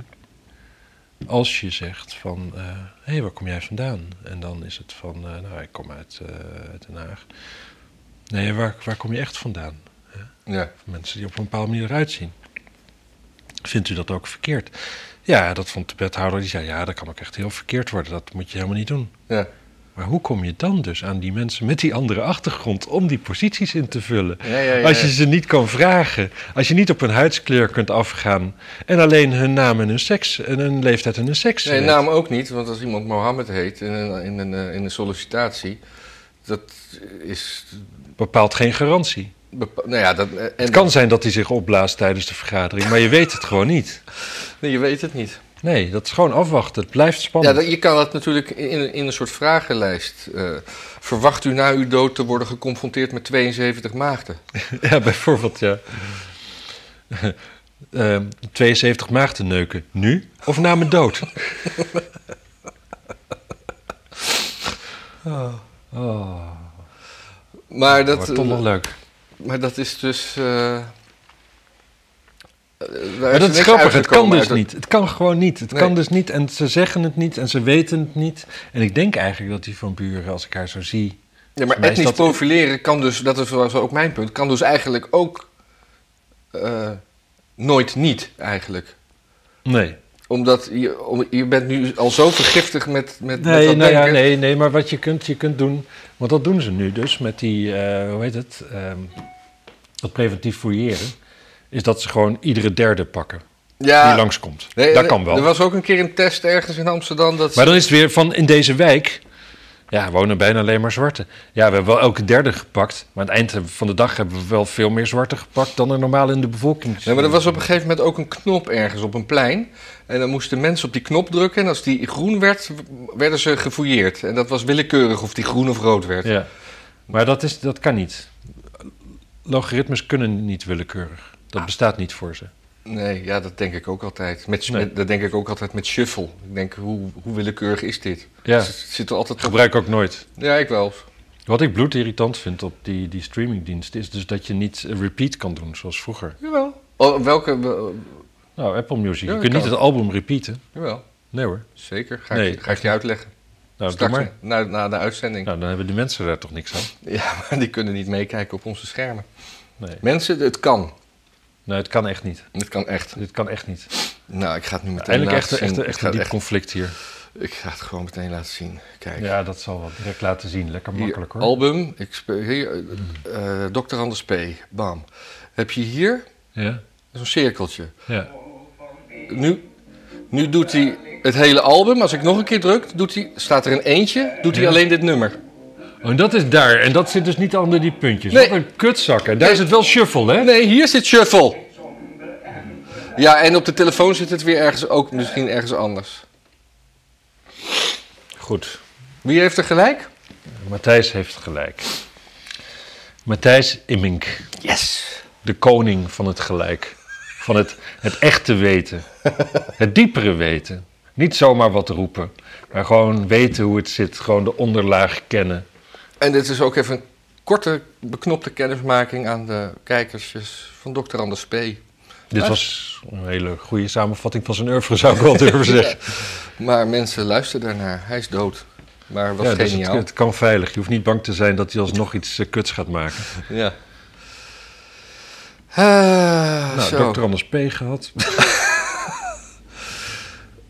Als je zegt van, hé, hey, waar kom jij vandaan? En dan is het van, eh, nou, ik kom uit, eh, uit Den Haag. Nee, waar, waar kom je echt vandaan? Ja. Mensen die op een bepaalde manier eruit zien. Vindt u dat ook verkeerd? Ja, dat vond de wethouder. Die zei, ja, dat kan ook echt heel verkeerd worden. Dat moet je helemaal niet doen. Ja. Maar hoe kom je dan dus aan die mensen met die andere achtergrond om die posities in te vullen? Ja, ja, ja, Als je ze niet kan vragen, als je niet op hun huidskleur kunt afgaan en alleen hun naam en hun seks en hun leeftijd en hun seks. Nee, naam ook niet, want als iemand Mohammed heet in een, in een, eh, in een sollicitatie, dat is. bepaalt geen garantie. Nou ja, dat, eh, en Het kan zijn dat hij zich opblaast tijdens de vergadering, maar je weet het gewoon niet. Nee, je weet het niet. Nee, dat is gewoon afwachten. Het blijft Ja, spannend. dat, je kan dat natuurlijk in, in een soort vragenlijst. eh, verwacht u na uw dood te worden geconfronteerd met 72 maagden? Ja, bijvoorbeeld, ja. Ehm, 72 maagden neuken. Nu of na mijn dood? oh, oh, Maar dat dat, wordt toch nog leuk. Maar dat is dus. eh, Maar dat is grappig, het kan dus niet. Het kan gewoon niet. Het kan dus niet en ze zeggen het niet en ze weten het niet. En ik denk eigenlijk dat die van Buren, als ik haar zo zie... Ja, maar etnisch dat... profileren kan dus, dat is ook mijn punt, kan dus eigenlijk ook uh, nooit niet eigenlijk. Nee omdat je, om, je bent nu al zo vergiftigd met, met, nee, met nou ja, nee, nee, maar wat je kunt, je kunt doen... Want dat doen ze nu dus met die, uh, hoe heet het... Um, dat preventief fouilleren... is dat ze gewoon iedere derde pakken. Ja, die langskomt. Nee, dat kan wel. Er was ook een keer een test ergens in Amsterdam. Dat maar dan is het weer van in deze wijk ja, wonen bijna alleen maar zwarte. Ja, we hebben wel elke derde gepakt. Maar aan het eind van de dag hebben we wel veel meer zwarte gepakt dan er normaal in de bevolking Ja, maar er was op een gegeven moment ook een knop ergens op een plein. En dan moesten mensen op die knop drukken. En als die groen werd, werden ze gefouilleerd. En dat was willekeurig of die groen of rood werd. Ja, maar dat, is, dat kan niet. Logaritmes kunnen niet willekeurig. Dat ah. bestaat niet voor ze. Nee, ja, dat denk ik ook altijd. Met, dat denk ik ook altijd met shuffle. Ik denk, hoe, hoe willekeurig is dit? Ja, dus zit er altijd gebruik ook nooit. Ja, ik wel. Wat ik bloedirritant vind op die, die streamingdienst... is dus dat je niet repeat kan doen, zoals vroeger. Jawel. Oh, welke? Nou, Apple Music. je kunt niet het album repeaten. Jawel. Nee hoor. Zeker. Ga, ik, ga ik je uitleggen. Nou, Straks, maar. Na, na de uitzending. Nou, dan hebben die mensen daar toch niks aan? Ja, maar die kunnen niet meekijken op onze schermen. Nee. Mensen, het kan. Nee, het kan echt niet. Het kan echt. Dit kan echt niet. Nou, ik ga het nu meteen Eindelijk echt, echt, echt een diep conflict hier. Ik ga het gewoon meteen laten zien. Kijk. Ja, dat zal wel direct laten zien. Lekker makkelijk hoor. Album, ik speel hier, uh, Dr. Anders P. Bam. Heb je hier ja. zo'n cirkeltje. Ja. Nu, nu doet hij het hele album. Als ik nog een keer druk, doet hij, staat er een eentje, doet hij alleen dit nummer. Oh, en dat is daar. En dat zit dus niet onder die puntjes. Nee. Wat een kutzak. En daar is het wel shuffle, hè? Nee, hier zit shuffle. Ja, en op de telefoon zit het weer ergens, ook misschien ergens anders. Goed. Wie heeft er gelijk? Matthijs heeft gelijk. Matthijs Immink. Yes. De koning van het gelijk. Van het, het echte weten. Het diepere weten. Niet zomaar wat roepen, maar gewoon weten hoe het zit. Gewoon de onderlaag kennen. En dit is ook even een korte, beknopte kennismaking aan de kijkers van Dr. Anders P. Dit was een hele goede samenvatting van zijn oeuvre, zou ik wel durven zeggen. Maar mensen luisteren daarnaar. Hij is dood. Maar was ja, dus geniaal. Het, het, kan veilig. Je hoeft niet bang te zijn dat hij alsnog iets uh, kuts gaat maken. Ja. Uh, nou, Dr. Anders P. gehad.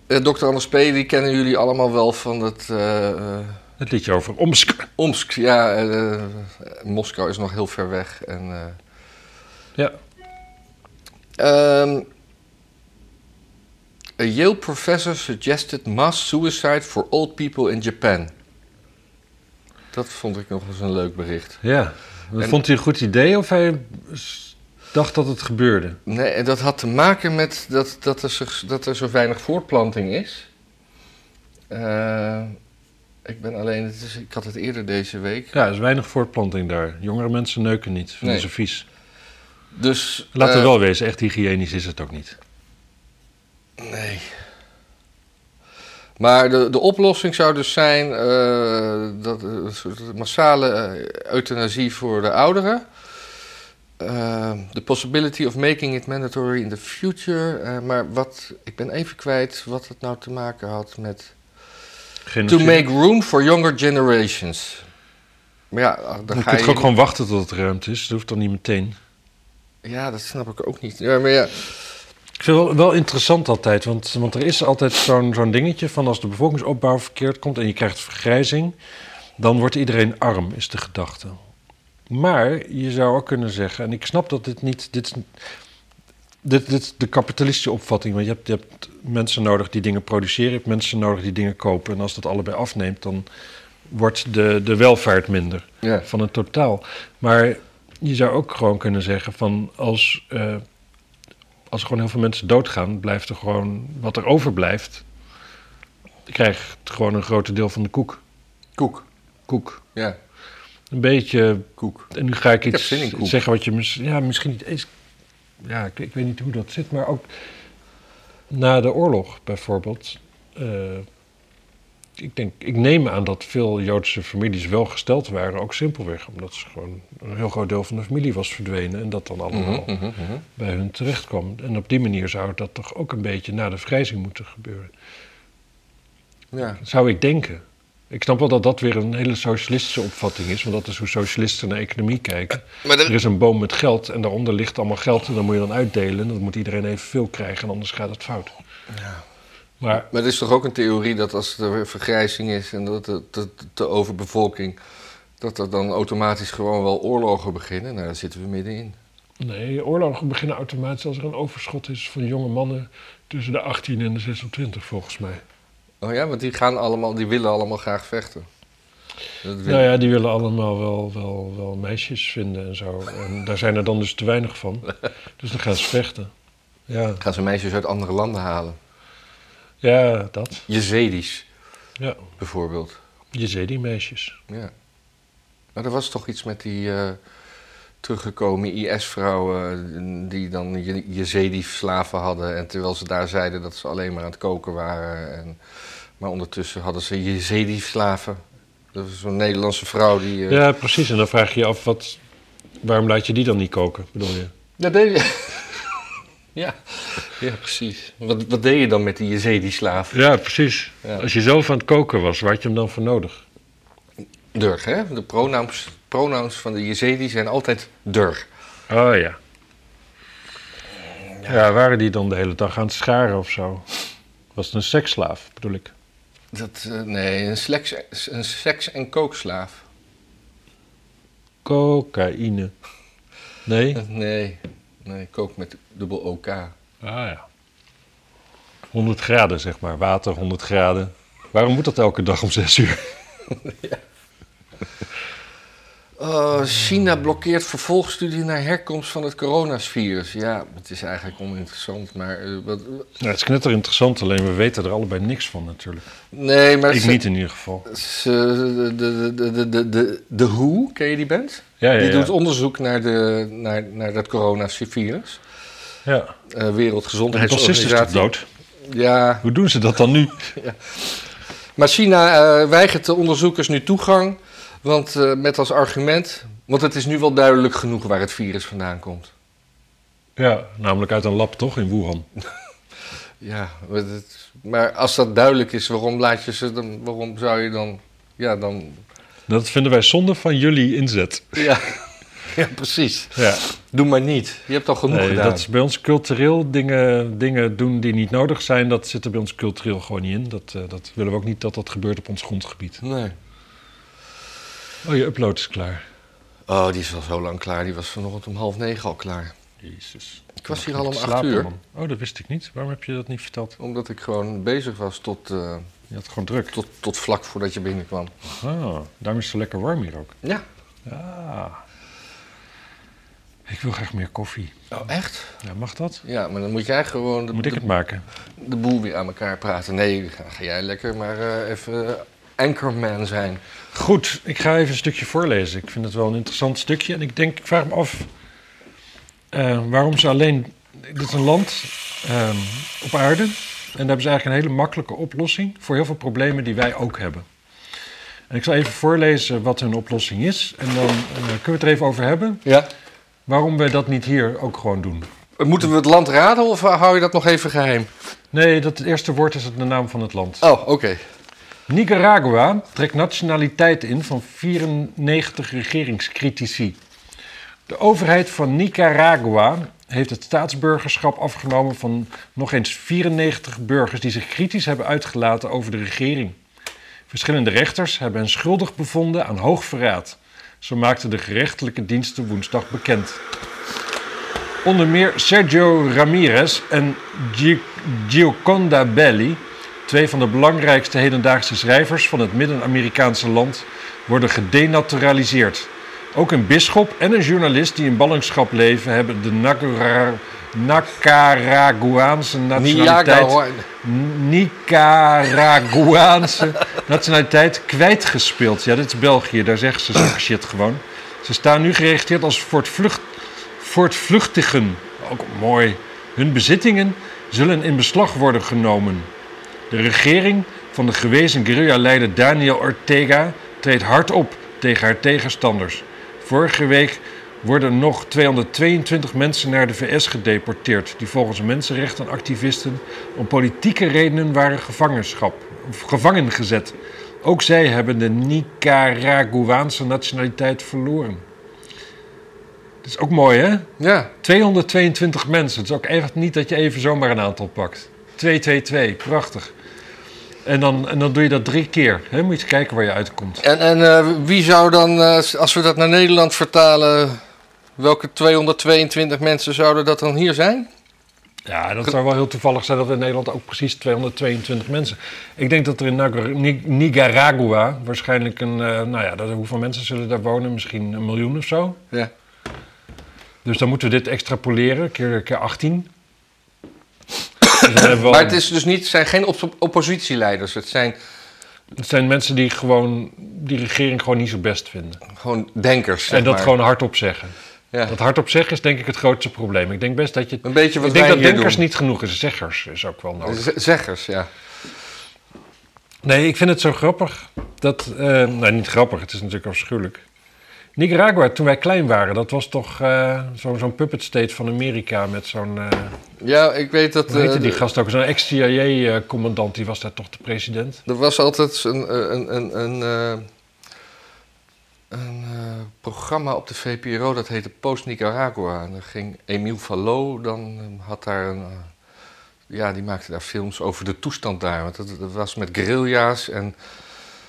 uh, Dr. Anders P. die kennen jullie allemaal wel van het... Het liedje over Omsk. Omsk, ja. Uh, Moskou is nog heel ver weg. En, uh, ja. Um, a Yale professor suggested mass suicide for old people in Japan. Dat vond ik nog eens een leuk bericht. Ja. vond hij een goed idee of hij dacht dat het gebeurde? Nee, en dat had te maken met dat, dat, er, zo, dat er zo weinig voortplanting is. Uh, ik ben alleen, het is, ik had het eerder deze week. Ja, er is weinig voortplanting daar. Jongere mensen neuken niet, vinden nee. ze vies. Dus, Laten we uh, wel wezen, echt hygiënisch is het ook niet. Nee. Maar de, de oplossing zou dus zijn uh, dat, een soort massale uh, euthanasie voor de ouderen. The possibility of making it mandatory in the future. maar wat, ik ben even kwijt wat het nou te maken had met to make room for younger generations. Maar ja, dan, dan ga je... ook gewoon wachten tot het ruimte is. Dat hoeft dan niet meteen. Ja, dat snap ik ook niet. Ja, maar ja... Ik vind het wel, wel interessant altijd, want, want er is altijd zo'n zo'n dingetje van als de bevolkingsopbouw verkeerd komt en je krijgt vergrijzing, dan wordt iedereen arm, is de gedachte. Maar je zou ook kunnen zeggen, en ik snap dat dit niet, dit is, dit, dit is de kapitalistische opvatting. Want je hebt, je hebt mensen nodig die dingen produceren, je hebt mensen nodig die dingen kopen. En als dat allebei afneemt, dan wordt de, de welvaart minder ja. van het totaal. Maar je zou ook gewoon kunnen zeggen van als, uh, als er gewoon heel veel mensen doodgaan, blijft er gewoon wat er overblijft. Je krijgt gewoon een groot deel van de koek. Koek. Koek. Ja. Een beetje koek. En nu ga ik iets zeggen wat je ja, misschien niet eens ja, ik, ik, weet niet hoe dat zit, maar ook na de oorlog bijvoorbeeld. Uh, ik, denk, ik neem aan dat veel Joodse families wel gesteld waren, ook simpelweg omdat ze gewoon een heel groot deel van de familie was verdwenen en dat dan allemaal Mhm, mhm, mhm. bij hun terecht kwam. En op die manier zou dat toch ook een beetje na de vrijzing moeten gebeuren. Ja. Zou ik denken. Ik snap wel dat dat weer een hele socialistische opvatting is, want dat is hoe socialisten naar economie kijken. Maar Er is een boom met geld en daaronder ligt allemaal geld en dan moet je dan uitdelen. En dan moet iedereen evenveel krijgen en anders gaat het fout. Ja. Maar Maar er is toch ook een theorie dat als er vergrijzing is en dat de, de, de overbevolking, dat er dan automatisch gewoon wel oorlogen beginnen? Nou, daar zitten we middenin. nee, oorlogen beginnen automatisch als er een overschot is van jonge mannen tussen de 18 en de 26 volgens mij. Oh ja, want die gaan allemaal, die willen allemaal graag vechten. Dat wil- Nou ja, die willen allemaal wel, wel, wel meisjes vinden en zo. En daar zijn er dan dus te weinig van. Dus dan gaan ze vechten. Ja, Gaan ze meisjes uit andere landen halen? ja dat. Jezedis Ja, bijvoorbeeld. Jezidi-meisjes. Ja. Maar er was toch iets met die eh, teruggekomen IS-vrouwen die dan Je- Jezedi-slaven hadden. En terwijl ze daar zeiden dat ze alleen maar aan het koken waren. En, maar ondertussen hadden ze Jezedi-slaven. Dat was zo'n Nederlandse vrouw die... eh, Ja, precies. En dan vraag je je af, wat, waarom laat je die dan niet koken, bedoel je? Dat deed je. ja. ja, precies. Wat, wat deed je dan met die Jezedi-slaven? Ja, precies. Ja. Als je zelf aan het koken was, waar had je hem dan voor nodig? Durg, hè? De pronouns, pronouns van de Jezedi zijn altijd durg. Oh ja. Ja, waren die dan de hele dag aan het scharen of zo? Was het een seksslaaf, bedoel ik? Dat, eh, nee, een, seks, een seks- en kookslaaf. Cocaïne. Nee? Eh, Nee, nee, kook met dubbel OK. Ah ja. 100 graden, zeg maar. Water, 100 graden. Waarom moet dat elke dag om 6 uur? Oh, China blokkeert vervolgstudie naar herkomst van het coronavirus. Ja, het is eigenlijk oninteressant, maar... eh, wat, Nou, het is knetter interessant, alleen we weten er allebei niks van natuurlijk. nee, maar... Ik ze- niet in ieder geval. ze- de, de, de, de, de, WHO, ken je die band? Ja, ja, Die ja. doet onderzoek naar, de, naar, naar dat coronavirus. ja. Toch Wereldgezondheidsorganisatie. dood? Ja, Hoe doen ze dat dan nu? maar China eh, weigert de onderzoekers nu toegang. Want eh, met als argument... Want het is nu wel duidelijk genoeg waar het virus vandaan komt. Ja, namelijk uit een lab toch, in Wuhan. Ja, maar, als dat duidelijk is, waarom laat je ze dan... Waarom zou je dan... Ja, dan... Dat vinden wij zonde van jullie inzet. Ja, ja precies. Ja. Doe maar niet. Je hebt al genoeg Nee, gedaan. dat is bij ons cultureel dingen, dingen doen die niet nodig zijn. Dat zit er bij ons cultureel gewoon niet in. Dat, eh, dat willen we ook niet dat dat gebeurt op ons grondgebied. Nee. Oh, je upload is klaar. Oh, die is al zo lang klaar. Die was vanochtend om half negen al klaar. Jezus. Ik was hier al om acht uur. man. Oh, dat wist ik niet. Waarom heb je dat niet verteld? Omdat ik gewoon bezig was tot, eh, Je had gewoon druk. tot, tot vlak voordat je binnenkwam. Ah, daarom is het zo lekker warm hier ook. Ja. Ah. Ik wil graag meer koffie. Oh, echt? Ja, mag dat? Ja, maar dan moet jij gewoon de, Moet ik de, het maken? de boel weer aan elkaar praten. Nee, ga, ga jij lekker maar eh, even anchorman zijn. Goed, ik ga even een stukje voorlezen. Ik vind het wel een interessant stukje. En ik denk, ik vraag me af eh, waarom ze alleen. Dit is een land ehm, op aarde. En daar hebben ze eigenlijk een hele makkelijke oplossing voor heel veel problemen die wij ook hebben. En ik zal even voorlezen wat hun oplossing is. En dan eh, kunnen we het er even over hebben. Ja. Waarom we dat niet hier ook gewoon doen. Moeten we het land raden of hou je dat nog even geheim? Nee, dat het eerste woord is het de naam van het land. Oh, oké. Nicaragua trekt nationaliteit in van 94 regeringscritici. De overheid van Nicaragua heeft het staatsburgerschap afgenomen van nog eens 94 burgers die zich kritisch hebben uitgelaten over de regering. Verschillende rechters hebben hen schuldig bevonden aan hoogverraad. Zo maakten de gerechtelijke diensten woensdag bekend. Onder meer Sergio Ramirez en Gi- Gioconda Belli, twee van de belangrijkste hedendaagse schrijvers van het Midden-Amerikaanse land, worden gedenaturaliseerd. Ook een bisschop en een journalist die in ballingschap leven hebben de Nicaraguaanse nationaliteit. Nicaraguaanse nationaliteit kwijtgespeeld. Ja, dit is België, daar zeggen ze zulke shit gewoon. Ze staan nu geregistreerd als voortvlucht, voortvluchtigen. Ook mooi. Hun bezittingen zullen in beslag worden genomen. De regering van de gewezen guerrilla-leider Daniel Ortega treedt hard op tegen haar tegenstanders. Vorige week worden nog 222 mensen naar de VS gedeporteerd, die volgens mensenrechtenactivisten om politieke redenen waren gevangenschap, of gevangen gezet. Ook zij hebben de Nicaraguaanse nationaliteit verloren. Dat is ook mooi, hè? Ja, 222 mensen. Het is ook echt niet dat je even zomaar een aantal pakt. 222, prachtig. En dan, en dan doe je dat drie keer. Hè? Moet je eens kijken waar je uitkomt. en, en eh, wie zou dan, eh, als we dat naar Nederland vertalen, welke 222 mensen zouden dat dan hier zijn? Ja, dat zou wel heel toevallig zijn dat in Nederland ook precies 222 mensen. Ik denk dat er in Nicaragua waarschijnlijk een. eh, nou ja, dat, hoeveel mensen zullen daar wonen? Misschien een miljoen of zo. Ja. Dus dan moeten we dit extrapoleren, keer, keer 18. Dus dan hebben we wel- Maar het is dus niet, zijn geen op- oppositieleiders, het zijn het zijn mensen die gewoon die regering gewoon niet zo best vinden. gewoon denkers. zeg en dat maar. gewoon hardop zeggen. Ja. Dat hardop zeggen is denk ik het grootste probleem. Ik denk best dat je. Een beetje wat ik denk dat denkers doen. niet genoeg is. Zeggers is ook wel nodig. Z- Zeggers, ja. Nee, ik vind het zo grappig. Dat, eh nou, niet grappig, het is natuurlijk afschuwelijk. Nicaragua, toen wij klein waren, dat was toch eh, zo- zo'n puppet state van Amerika met zo'n. eh Ja, ik weet dat... hoe heette eh, die gast ook? Zo'n ex-CIA-commandant, die was daar toch de president? Er was altijd een, een, een, een, een programma op de VPRO dat heette Post Nicaragua. En dan ging Emile Fallo, dan eh, had daar een. ja, die maakte daar films over de toestand daar. Want dat, dat was met guerrilla's en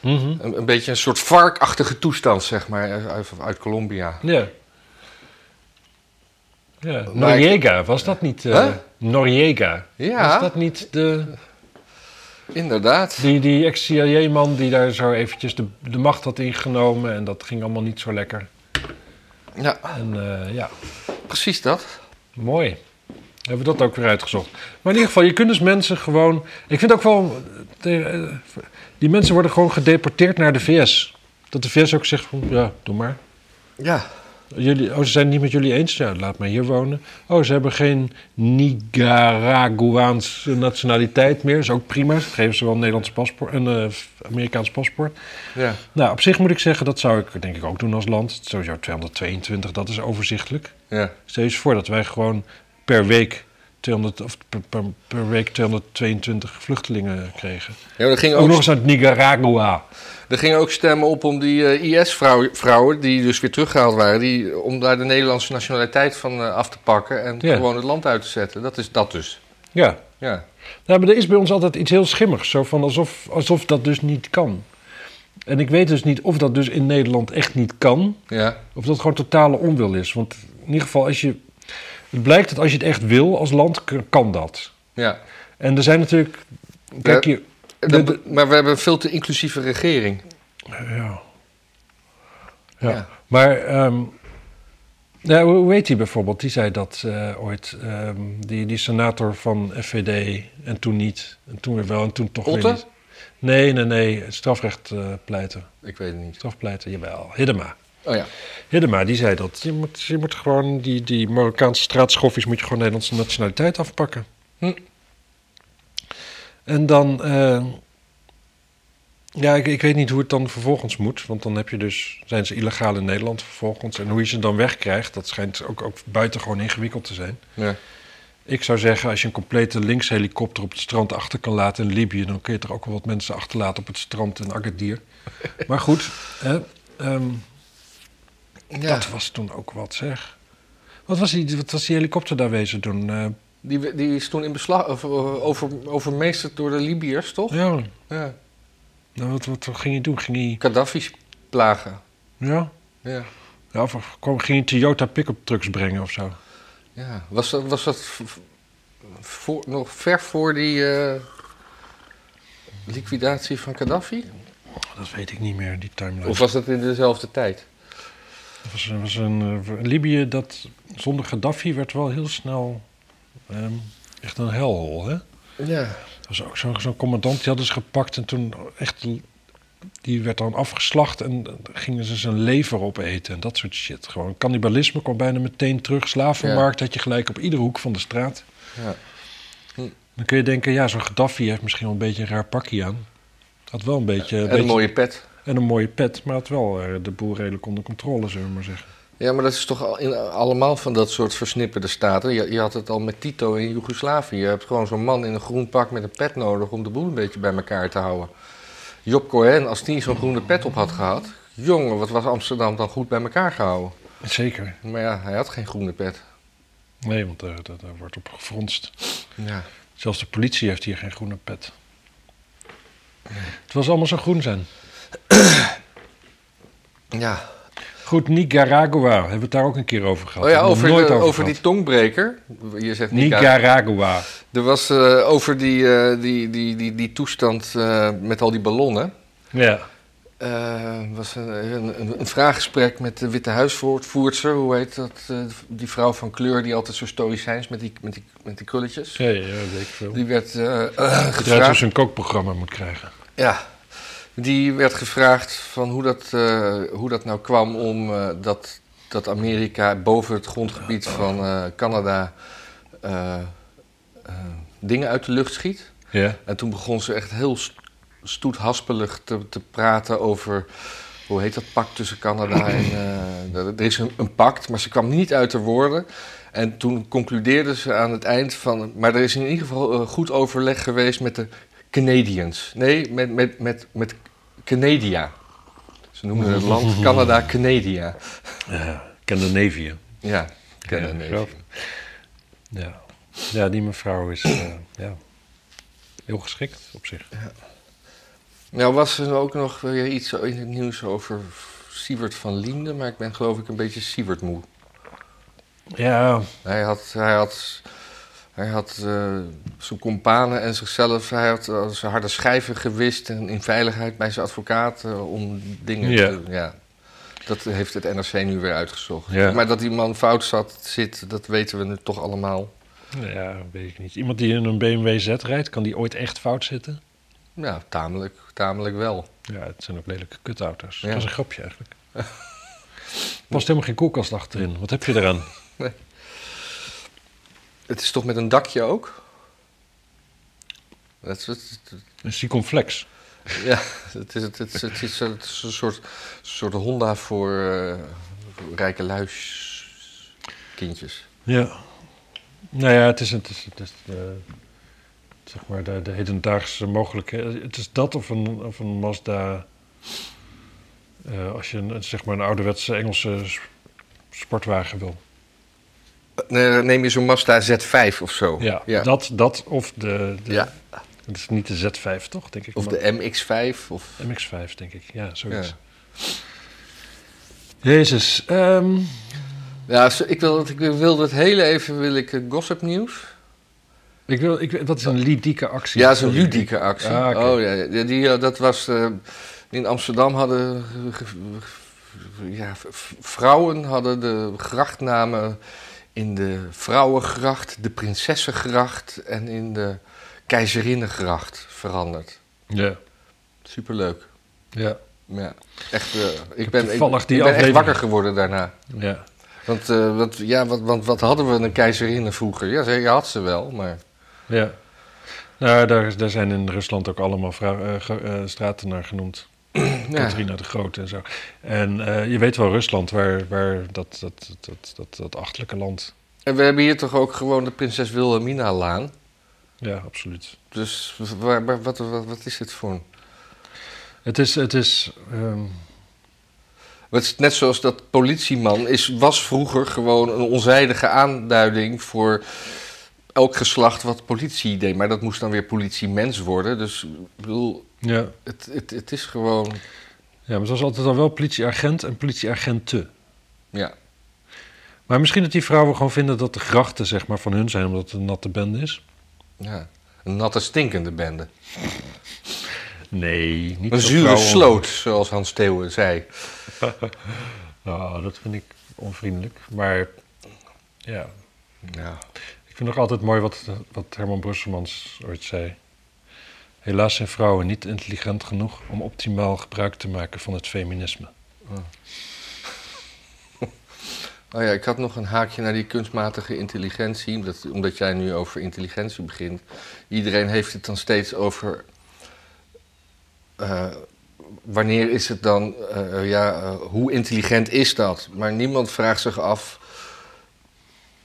Mhm. een, een beetje een soort varkachtige toestand, zeg maar, eh, uit, uit Colombia. Ja. Ja, Noriega, was dat niet... Huh? Noriega. Ja. Was dat niet de, Inderdaad. die, die ex-CIA-man die daar zo eventjes de, de macht had ingenomen en dat ging allemaal niet zo lekker. Ja, En eh, ja, precies dat. mooi. Hebben we dat ook weer uitgezocht. Maar in ieder geval, je kunt dus mensen gewoon... Ik vind ook wel... Die mensen worden gewoon gedeporteerd naar de VS. Dat de VS ook zegt van, ja, doe maar. Ja, Jullie, oh, ze zijn het niet met jullie eens? Ja, laat maar hier wonen. Oh, ze hebben geen Nicaraguaanse nationaliteit meer. is ook prima. Geven ze wel een Nederlands paspoort, een eh, Amerikaans paspoort. ja. Nou, op zich moet ik zeggen, dat zou ik denk ik ook doen als land. Sowieso 222, dat is overzichtelijk. ja. Stel je eens voor dat wij gewoon per week 200, of per, per, week 222 vluchtelingen kregen. ja er, gingen Ook ook, nog eens uit Nicaragua. er gingen ook stemmen op om die IS-vrouwen, die dus weer teruggehaald waren, die, om daar de Nederlandse nationaliteit van eh, af te pakken en Ja. gewoon het land uit te zetten. Dat is dat dus. Ja, Ja, Nou, maar er is bij ons altijd iets heel schimmigs. Zo van alsof, alsof dat dus niet kan. En ik weet dus niet of dat dus in Nederland echt niet kan. ja, Of dat gewoon totale onwil is. Want in ieder geval, als je, het blijkt dat als je het echt wil als land, kan dat. ja. En er zijn natuurlijk... Kijk, de- maar we hebben een veel te inclusieve regering. ja. Ja. Ja. Maar... ehm, ja, hoe heet die bijvoorbeeld? Die zei dat eh, ooit. ehm, die, die senator van FVD. En toen niet. En toen weer wel. En toen toch Otte? weer niet. Nee, nee, nee. Strafrecht eh, pleiten. Ik weet het niet. Strafpleiten, jawel. Hiddema. Oh ja. Hiddema, die zei dat. Je moet, je moet gewoon die, die Marokkaanse straatschoffies... moet je gewoon Nederlandse nationaliteit afpakken. Hm. En dan... eh, ja, ik, ik weet niet hoe het dan vervolgens moet. Want dan heb je dus, zijn ze illegaal in Nederland vervolgens. En hoe je ze dan wegkrijgt, dat schijnt ook, ook buitengewoon ingewikkeld te zijn. ja. Ik zou zeggen, als je een complete linkshelikopter op het strand achter kan laten in Libië... dan kun je toch ook wel wat mensen achterlaten op het strand in Agadir. maar goed, hè, ehm, ja. dat was toen ook wat, zeg. Wat was die, wat was die helikopter daar wezen doen? Eh, Die, die is toen in beslag, of, eh, over, overmeesterd door de Libiërs, toch? ja, Ja. nou, wat, wat, ging hij doen? Ging hij... Gaddafi's plagen. Ja? Ja. ja of kwam, ging hij Toyota pick-up trucks brengen of zo? ja. Was dat, was dat voor, nog ver voor die eh, liquidatie van Gaddafi? Dat weet ik niet meer, die timeline. Of was dat in dezelfde tijd? Het was, was een, eh, Libië dat zonder Gaddafi werd wel heel snel ehm, echt een helhol, hè? Ja. Er was ook zo'n zo'n commandant, die hadden ze gepakt en toen echt... Die werd dan afgeslacht en gingen ze zijn lever opeten en dat soort shit. Gewoon cannibalisme kwam bijna meteen terug. Slavenmarkt had je gelijk op iedere hoek van de straat. ja. Dan kun je denken, ja, zo'n Gaddafi heeft misschien wel een beetje een raar pakje aan. Had wel een beetje... En een beetje- mooie pet. En een mooie pet, maar had wel eh, de boel redelijk onder controle, zullen we maar zeggen. Ja, maar dat is toch allemaal van dat soort versnipperde staten. Je, je had het al met Tito in Joegoslavië. Je hebt gewoon zo'n man in een groen pak met een pet nodig om de boel een beetje bij elkaar te houden. Job Cohen, als die zo'n groene pet op had gehad, jongen, wat was Amsterdam dan goed bij elkaar gehouden. Zeker. Maar ja, hij had geen groene pet. Nee, want daar, daar, daar wordt op gefronst. Ja. Zelfs de politie heeft hier geen groene pet. Het was allemaal zo groen zijn. Ja. Goed, Nicaragua. Hebben we het daar ook een keer over gehad? Oh ja, over, het nooit de, over, over die tongbreker. Je zegt Nica- Nicaragua. Er was eh, over die, eh, die, die, die, die toestand eh, met al die ballonnen. Ja. Was een, een, een, vraaggesprek met de Witte Huisvoortvoerster. Hoe heet dat? die vrouw van kleur die altijd zo stoïcijns met die, met die, met die krulletjes. Ja, ja, weet ik veel. Die werd gevraagd. dus een kookprogramma moet krijgen. Ja, die werd gevraagd van hoe dat, eh, hoe dat nou kwam om eh, dat, dat Amerika boven het grondgebied van eh, Canada dingen uit de lucht schiet. Ja. En toen begon ze echt heel st- stoethaspelig te, te praten over. Hoe heet dat pact tussen Canada en. er is een, een pact, maar ze kwam niet uit de woorden. En toen concludeerde ze aan het eind van. Maar er is in ieder geval goed overleg geweest met de Canadians. Nee, met, met, met, met Canada. Ze noemden het land Canada Canada. Ja. Ja, Ja, Canada. zo. Ja. ja, die mevrouw is eh, ja, heel geschikt op zich. Nou was er ook nog weer iets in het nieuws over Sievert van Liende, maar ik ben geloof ik een beetje Sievert moe. Ja, Hij had, hij had, hij had eh, zijn companen en zichzelf, hij had eh, zijn harde schijven gewist en in veiligheid bij zijn advocaat eh, om dingen Ja. te ja. Dat heeft het NRC nu weer uitgezocht. Ja. Maar dat die man fout zat, zit, dat weten we nu toch allemaal. ja, weet ik niet. Iemand die in een BMW Z rijdt, kan die ooit echt fout zitten? Ja, tamelijk, tamelijk wel. Ja, het zijn ook lelijke kutauto's. Ja. Dat is een grapje eigenlijk. Er past helemaal geen koelkast achterin. Wat heb je eraan? Het is toch met een dakje ook? Dat Een Siconflex. Ja, het is, het, is, het is, het is een soort, soort Honda voor eh, rijke luis kindjes. Ja. Nou ja, het is, het is, het is de, zeg maar de, de hedendaagse mogelijkheid. Het is dat of een, of een Mazda. eh, als je een, zeg maar een ouderwetse Engelse sportwagen wil. Nee, neem je zo'n Mazda Z5 of zo. Ja, ja. Dat, dat of de, de Ja. Het is niet de Z5 toch, denk ik. Of maar de MX5. Of... MX5, denk ik. Ja, zoiets. Ja. Jezus. ehm, Ja, ik, wil, ik wilde het hele even, wil ik eh, gossip nieuws. ik wil, ik, dat is een ludieke actie. Ja, zo'n ludieke actie. Ah. Oh ja, die, eh, dat was... eh, in Amsterdam hadden... ja, vrouwen hadden de grachtnamen in de Vrouwengracht, de Prinsessengracht en in de Keizerinnengracht veranderd. Ja, Superleuk. ja, Ja, echt. eh, ik ben, ik, die ik ben echt wakker geworden daarna. ja. Want, eh, wat, ja, wat, want wat hadden we een keizerinne vroeger? Ja, ze- je had ze wel, maar... Ja. Nou, daar, daar zijn in Rusland ook allemaal eh, straten naar genoemd. Ja, Katrina de Grote en zo. En eh, je weet wel, Rusland, waar, waar dat, dat, dat, dat, dat achterlijke land. En we hebben hier toch ook gewoon de Prinses Wilhelmina-laan. Ja, absoluut. Dus waar, waar- wat, wat, wat is dit voor een... Het is, het is ehm, Het is net zoals dat politieman is, was vroeger gewoon een onzijdige aanduiding voor elk geslacht wat politie deed. Maar dat moest dan weer politiemens worden. Dus ik bedoel, ja. het, het, het is gewoon... ja, maar het was altijd al wel politieagent en politieagenten. Ja, Maar misschien dat die vrouwen gewoon vinden dat de grachten zeg maar, van hun zijn, omdat het een natte bende is. ja. Een natte stinkende bende. Nee, niet Een zure vrouwen- sloot, zoals Hans Theeuwen zei. Nou, dat vind ik onvriendelijk. Maar ja, Ja. ik vind nog altijd mooi wat, wat Herman Brusselmans ooit zei. Helaas zijn vrouwen niet intelligent genoeg om optimaal gebruik te maken van het feminisme. Oh ja, ik had nog een haakje naar die kunstmatige intelligentie. Omdat, omdat jij nu over intelligentie begint. Iedereen heeft het dan steeds over eh, wanneer is het dan, eh, ja, eh, hoe intelligent is dat? Maar niemand vraagt zich af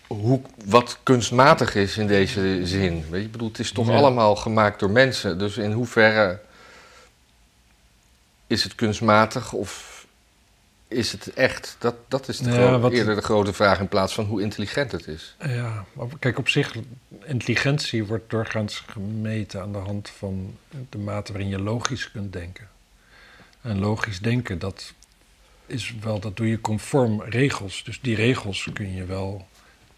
hoe, wat kunstmatig is in deze zin. Weet je, ik bedoel, het is toch Ja. allemaal gemaakt door mensen. Dus in hoeverre is het kunstmatig of is het echt? Dat, dat is de Ja, gro- wat- eerder de grote vraag in plaats van hoe intelligent het is. Ja, kijk, op zich, intelligentie wordt doorgaans gemeten aan de hand van de mate waarin je logisch kunt denken. En logisch denken, dat is wel, dat doe je conform regels. Dus die regels kun je wel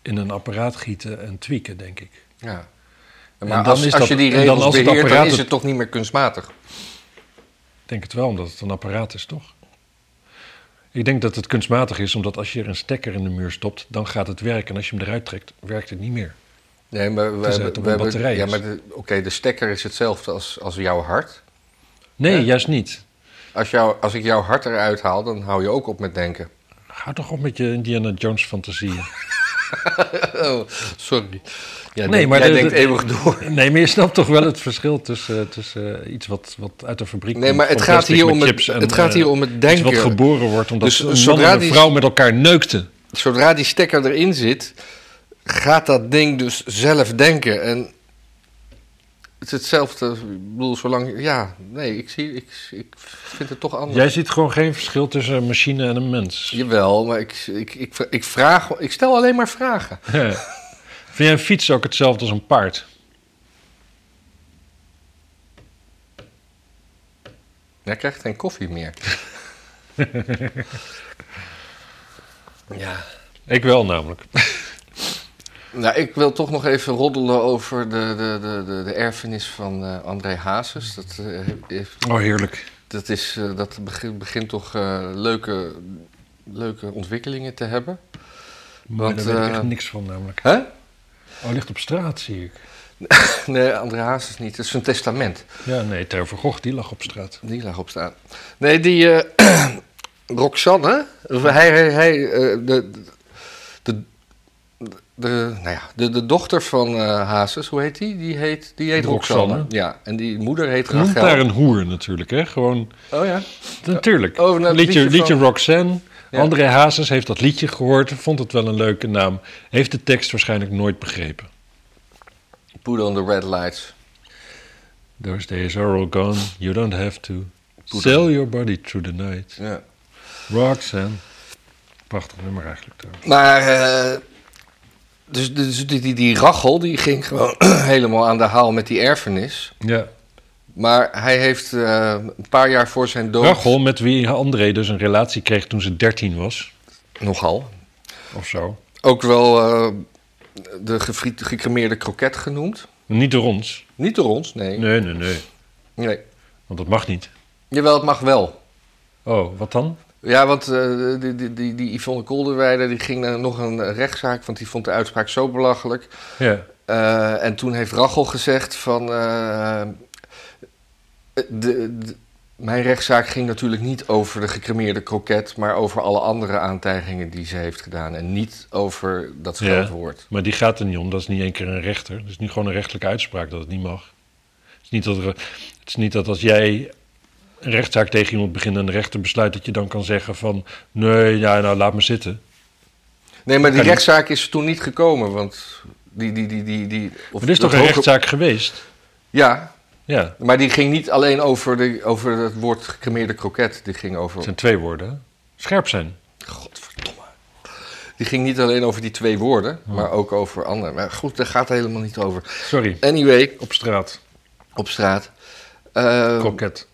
in een apparaat gieten en tweaken, denk ik. Ja. En Maar dan als, is als dat- je die dan regels het beheert, dan is het- toch niet meer kunstmatig. Ik denk het wel, omdat het een apparaat is, toch? Ik denk dat het kunstmatig is, omdat als je er een stekker in de muur stopt, dan gaat het werken. En als je hem eruit trekt, werkt het niet meer. Nee, maar we hebben, we hebben- ja, maar oké, de stekker is hetzelfde als, als jouw hart. Nee, juist niet. Als, jou, als ik jouw hart eruit haal, dan hou je ook op met denken. Ga toch op met je Indiana Jones fantasieën. Oh, sorry. Ja, Nee, nee, maar jij de- denkt de- eeuwig door. Nee, maar je snapt toch wel het verschil tussen, tussen eh, iets wat, wat uit de fabriek Nee, komt maar het gaat, hier met om het, en, het gaat eh, hier om het Iets denken. wat geboren wordt omdat Dus een man en een die- vrouw met elkaar neukten. Zodra die stekker erin zit, gaat dat ding dus zelf denken. En het is hetzelfde. Ik bedoel, zolang. Ja, nee, ik, zie, ik, ik vind het toch anders. Jij ziet gewoon geen verschil tussen een machine en een mens. Jawel, maar ik, ik, ik, ik vraag. Ik stel alleen maar vragen. Vind jij een fiets ook hetzelfde als een paard? Jij krijgt geen koffie meer. ja. Ik wel namelijk. Nou, ik wil toch nog even roddelen over de, de, de, de, de erfenis van eh, André Hazes. Dat, eh, heeft, Oh, heerlijk. dat, is, eh, dat begint, begint toch leuke, leuke ontwikkelingen te hebben. Maar Want, daar weet ik echt niks van namelijk. Hè? Oh, ligt op straat, zie ik. Nee, André Hazes niet. Het is zijn testament. Ja, nee, van Gogh, die lag op straat. Die lag op staan. Nee, die Roxanne, hij, hij, hij, de, de, nou ja, de, de dochter van eh Hazes, hoe heet die? Die heet, die heet Roxanne. Roxanne. Ja, en die moeder heet Noemt Rachel. daar een hoer natuurlijk, hè? Gewoon, Oh ja? natuurlijk. Oh, nou, liedje, liedje liedje van- Roxanne. Ja. André Hazes heeft dat liedje gehoord, vond het wel een leuke naam. Heeft de tekst waarschijnlijk nooit begrepen. Put on the red lights. Those days are all gone, you don't have to Put sell your body through the night. Ja. Roxanne. Prachtig nummer eigenlijk. trouwens. Maar, eh, dus, dus die, die, die Rachel, die ging gewoon helemaal aan de haal met die erfenis. Ja. Maar hij heeft eh, een paar jaar voor zijn dood... Rachel, met wie André dus een relatie kreeg toen ze 13 was. Nogal. Of zo. Ook wel eh, de gefriet, gecremeerde kroket genoemd. Niet door ons. Niet door ons, nee. Nee, nee, nee. nee. Want dat mag niet. Jawel, het mag wel. Oh, wat dan? Ja, want eh, die, die, die, die Yvonne Kolderweijer die ging naar nog een rechtszaak, want die vond de uitspraak zo belachelijk. Ja. Eh, en toen heeft Rachel gezegd van... eh, de, de- mijn rechtszaak ging natuurlijk niet over de gecremeerde kroket... maar over alle andere aantijgingen die ze heeft gedaan. En niet over dat Ja. scheldwoord. Maar die gaat er niet om. Dat is niet één keer een rechter. Dat is niet gewoon een rechtelijke uitspraak dat het niet mag. Het is niet dat, er, het is niet dat als jij een rechtszaak tegen iemand begint en de rechter besluit dat je dan kan zeggen van nee, ja, nou laat me zitten. Nee, maar die Kan niet. rechtszaak is toen niet gekomen, want... Die, die, die, die, die, of er is toch een hoge- rechtszaak geweest? Ja, Ja, maar die ging niet alleen over, de, over het woord gecremeerde kroket. Die ging over... het zijn twee woorden. hè? Scherp zijn. Godverdomme. Die ging niet alleen over die twee woorden, maar ook over andere. Maar goed, daar gaat het helemaal niet over. Sorry. Anyway, Op straat. op straat. Eh Kroket.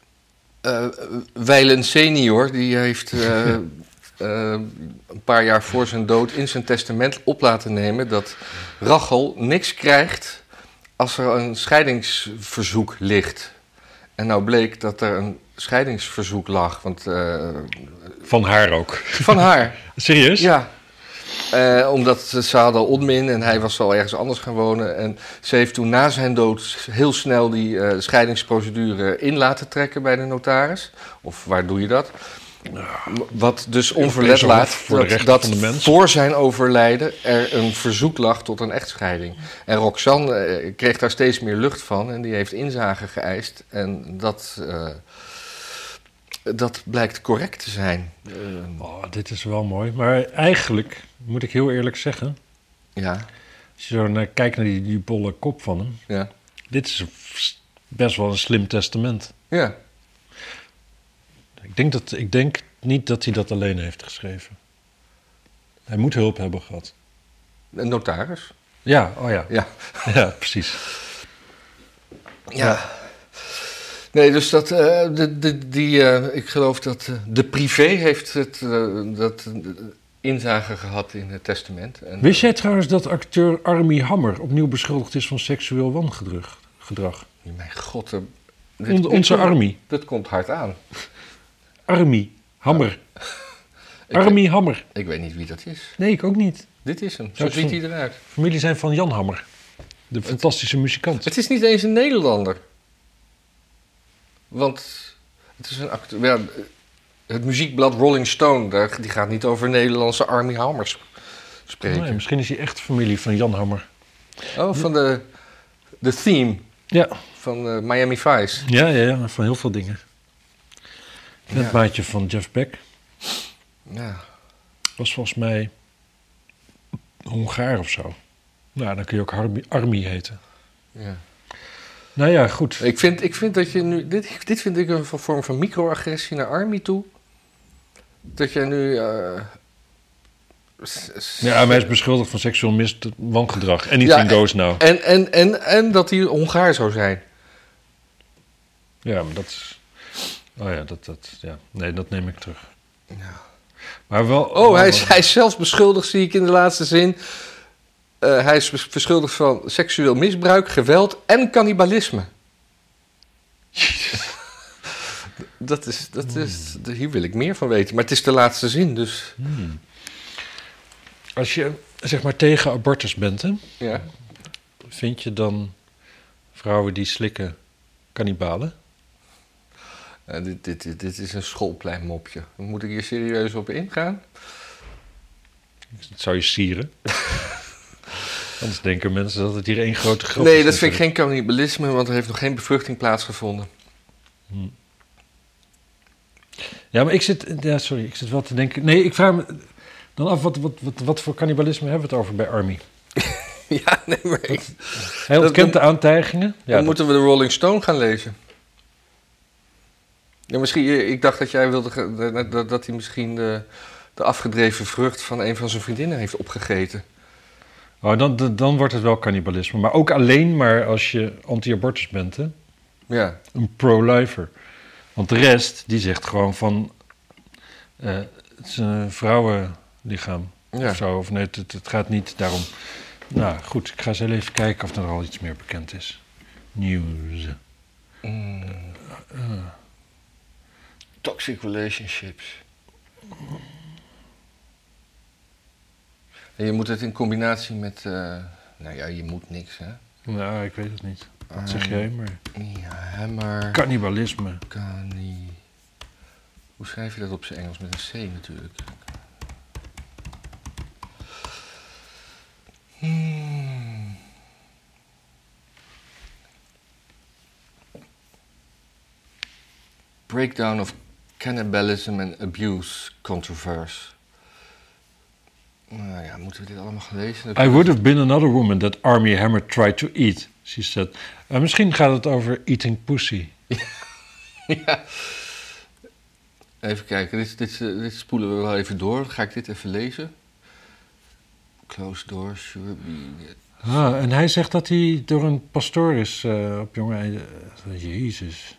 Eh, Weilen senior, die heeft eh, eh, een paar jaar voor zijn dood in zijn testament op laten nemen dat Rachel niks krijgt als er een scheidingsverzoek ligt. En nou bleek dat er een scheidingsverzoek lag, want Van haar ook. van haar. Serieus? Ja. Eh, omdat ze hadden onmin en hij was al ergens anders gaan wonen. En ze heeft toen na zijn dood heel snel die eh, scheidingsprocedure in laten trekken bij de notaris. Of waar doe je dat? Wat dus onverlet laat voor dat, dat voor zijn overlijden er een verzoek lag tot een echtscheiding. En Roxanne eh, kreeg daar steeds meer lucht van en die heeft inzage geëist. En dat, dat blijkt correct te zijn. Eh, Oh, dit is wel mooi. Maar eigenlijk, moet ik heel eerlijk zeggen... ja, als je zo naar, kijkt naar die, die bolle kop van hem... ja, dit is best wel een slim testament. ja. Ik denk, dat, ik denk niet dat hij dat alleen heeft geschreven. Hij moet hulp hebben gehad. Een notaris. Ja, oh ja. Ja. Ja, precies. Ja. Nee, dus dat, eh, de, de, die, eh, ik geloof dat eh, de privé heeft het, dat, inzage gehad in het testament. En, Wist jij trouwens dat acteur Armie Hammer opnieuw beschuldigd is van seksueel wangedrag? Gedrag? Mijn god, dit Onze, Armie. Dat komt hard aan. Armie Hammer. Armie Hammer. ik weet niet wie dat is. Nee, ik ook niet. Dit is hem. Ja, Zo ziet hij eruit. Familie zijn van Jan Hammer. De fantastische muzikant. Het is niet eens een Nederlander. Want het is een acteur. Ja, het muziekblad Rolling Stone, daar, die gaat niet over Nederlandse Army Hammers spreken. Nee, misschien is hij echt familie van Jan Hammer. Oh, van de, de theme Ja. van eh, Miami Vice. Ja, ja, ja, van heel veel dingen. En het Ja. maatje van Jeff Beck Ja. was volgens mij Hongaar of zo. Nou, dan kun je ook Armie, Armie heten. ja. Nou ja, goed. Ik, vind, ik vind dat je nu. Dit, dit vind ik een vorm van microagressie naar Army toe. Dat jij nu. eh, Ja, maar hij is beschuldigd van seksueel mis wangedrag. Anything Ja, en- goes now. en, en, en, en dat hij Hongaar zou zijn. Ja, maar dat is... Oh ja, dat, dat, ja. Nee, dat neem ik terug. Ja. Maar wel... Oh, hij is, hij is zelfs beschuldigd, zie ik in de laatste zin. Eh, hij is beschuldigd van seksueel misbruik, geweld en cannibalisme. dat is, dat is, hier wil ik meer van weten. Maar het is de laatste zin, dus Hmm. Als je, zeg maar, tegen abortus bent, hè, ja. vind je dan vrouwen die slikken kannibalen? Eh, dit, dit, dit, dit is een schoolpleinmopje. Moet ik hier serieus op ingaan? Dat zou je sieren. Anders denken mensen dat het hier één grote grap nee, is. dat vind ik geen cannibalisme, want er heeft nog geen bevruchting plaatsgevonden. Ja, maar ik zit... Ja, sorry, ik zit wel te denken... Nee, ik vraag me dan af, wat, wat, wat, wat voor cannibalisme hebben we het over bij Army? ja, nee, maar ik, Hij ontkent de aantijgingen. Ja, dan dat- moeten we de Rolling Stone gaan lezen. Ja, misschien, eh, ik dacht dat jij wilde dat, dat hij misschien de, de afgedreven vrucht van een van zijn vriendinnen heeft opgegeten. Oh, dan, dan, wordt het wel cannibalisme. Maar ook alleen maar als je anti-abortus bent, hè? Ja, Een pro-lifer. Want de rest, die zegt gewoon van... eh, het is een vrouwenlichaam ja. of zo. Of nee, het, het gaat niet daarom... Nou, goed. Ik ga eens even kijken of er al iets meer bekend is. Nieuws. Mm. Toxic relationships. En je moet het in combinatie met. eh, nou ja, je moet niks, hè? Nou, ik weet het niet. Wat Ah. zeg jij maar? Ja, hammer. Cannibalisme. Cani. Hoe schrijf je dat op zijn Engels? Met een C natuurlijk. Hmm. Breakdown of cannibalism and abuse controversy. Nou ja, moeten we dit allemaal gaan lezen? I would have been another woman that Army Hammer tried to eat, she said. Eh, misschien gaat het over eating pussy. ja. Even kijken, dit, dit, eh, dit spoelen we wel even door. Ga ik dit even lezen? Close door, sure be... Ah, en hij zegt dat hij door een pastoor is eh, op jonge... eh, Jezus.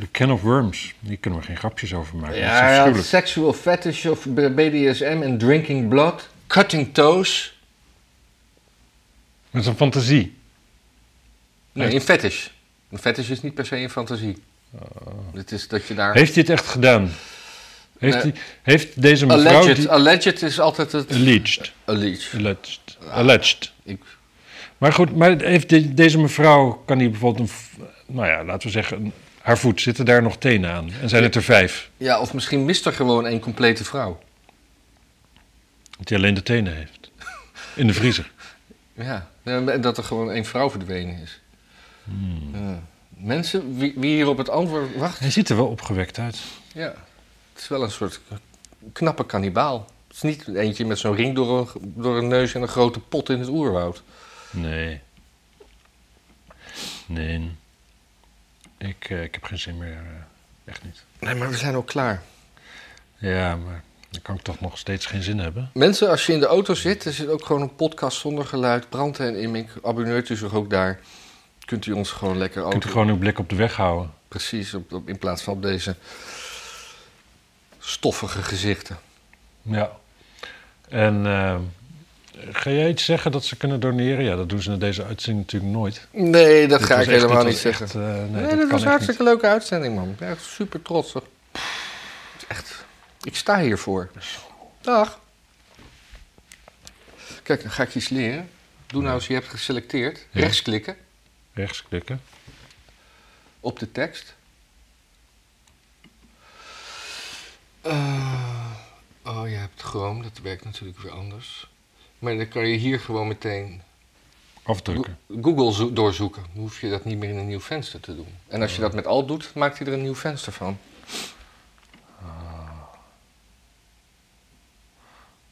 The can of worms. Hier kunnen we geen grapjes over maken. dat is Ja, sexual fetish of BDSM and drinking blood, cutting toes. Dat is een fantasie. Nee, Echt? in fetish. Een fetish is niet per se een fantasie. Het is dat je daar... Heeft hij het echt gedaan? Heeft, heeft deze mevrouw... alleged, die- alleged is altijd het... Alleged. Alleged. Alleged. Alleged. Ik, Maar goed, maar heeft de- deze mevrouw... Kan die bijvoorbeeld een... Nou ja, laten we zeggen... een- haar voet, zitten daar nog tenen aan? En zijn het er vijf? ja, of misschien mist er gewoon een complete vrouw. Dat hij alleen de tenen heeft. In de vriezer. Ja, en dat er gewoon één vrouw verdwenen is. Hmm. Ja. Mensen, wie, wie hier op het antwoord wacht, Hij ziet er wel opgewekt uit. ja. Het is wel een soort knappe kannibaal. Het is niet eentje met zo'n ring door een, door een neus en een grote pot in het oerwoud. Nee. Nee. Ik, eh, ik heb geen zin meer. eh, echt niet. Nee, maar we zijn ook klaar. Ja, maar dan kan ik toch nog steeds geen zin hebben. Mensen, als je in de auto zit, er zit ook gewoon een podcast zonder geluid. Brand en Immink, abonneert u zich ook daar. Kunt u ons gewoon lekker auto... Kunt u gewoon uw blik op de weg houden. Precies, op, op- in plaats van op deze stoffige gezichten. Ja. En eh, ga jij iets zeggen dat ze kunnen doneren? Ja, dat doen ze in deze uitzending natuurlijk nooit. Nee, dat Dit ga ik echt- helemaal niet zeggen. echt, eh, nee, nee, dat dat was een hartstikke leuke uitzending, man. Ik ben echt super trots. op. Het is Echt, ik sta hiervoor. Dag. Kijk, dan ga ik iets leren. Doe nou als je hebt geselecteerd. Ja. Rechtsklikken niet. Rechtsklikken. op de tekst. Eh, oh, je hebt Chrome. Dat werkt natuurlijk weer anders. Maar dan kan je hier gewoon meteen Afdrukken. Go- Google zo- doorzoeken. Dan hoef je dat niet meer in een nieuw venster te doen. En als je dat met Alt doet, maakt hij er een nieuw venster van.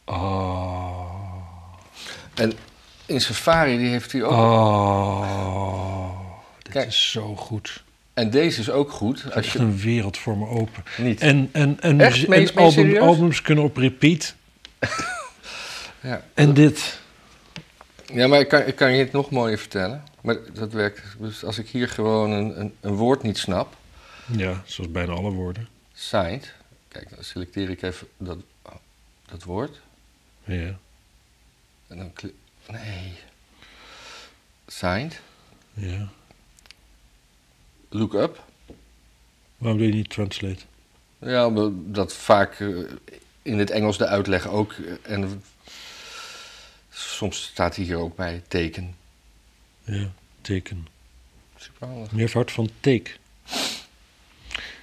Oh. En in Safari die heeft hij ook. Oh. Dit Kijk. is zo goed. En deze is ook goed. Als je een wereld voor me open. niet. En, en, en, Echt? en album, albums kunnen op repeat. Ja. En dit. ja, maar ik kan, ik kan je het nog mooier vertellen. Maar dat werkt. Dus als ik hier gewoon een, een, een woord niet snap. Ja, zoals bijna alle woorden. Signed. Kijk, dan selecteer ik even dat, dat woord. Ja. En dan klik. Nee. Signed. ja. Look up. Waarom doe je niet translate? Ja, omdat dat vaak eh, in het Engels de uitleg ook. eh, en soms staat hij hier ook bij teken. Ja, teken. Superhandig. Meervoud van take.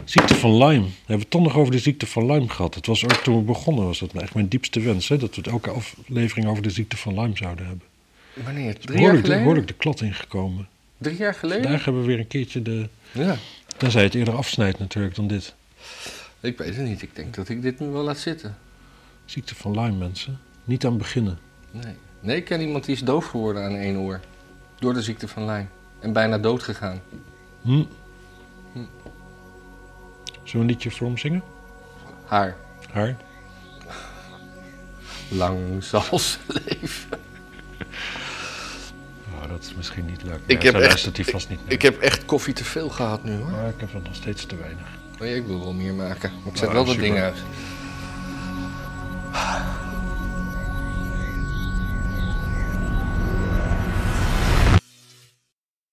Ziekte van Lyme. We hebben het toch nog over de ziekte van Lyme gehad. Het was ook toen we begonnen, was dat echt mijn diepste wens. Hè? Dat we het elke aflevering over de ziekte van Lyme zouden hebben. Wanneer? Drie jaar Behoorlijk, geleden? behoorlijk de klad ingekomen. Drie jaar geleden? Vandaag hebben we weer een keertje de... Ja. Tenzij het eerder afsnijdt natuurlijk dan dit. Ik weet het niet. Ik denk dat ik dit nu wel laat zitten. Ziekte van Lyme, mensen. Niet aan beginnen. Nee. Nee, ik ken iemand die is doof geworden aan één oor. Door de ziekte van Lyme. En bijna dood gegaan. Hm. Hm. Een liedje voor hem zingen? Haar. Haar? Lang zal ze leven. Oh, dat is misschien niet leuk. Ik heb echt- die vast niet. Ik heb echt koffie te veel gehad nu hoor. Maar ik heb er nog steeds te weinig. Oh, ja, ik wil wel meer maken. Maar ik zet Nou, wel dat ding uit.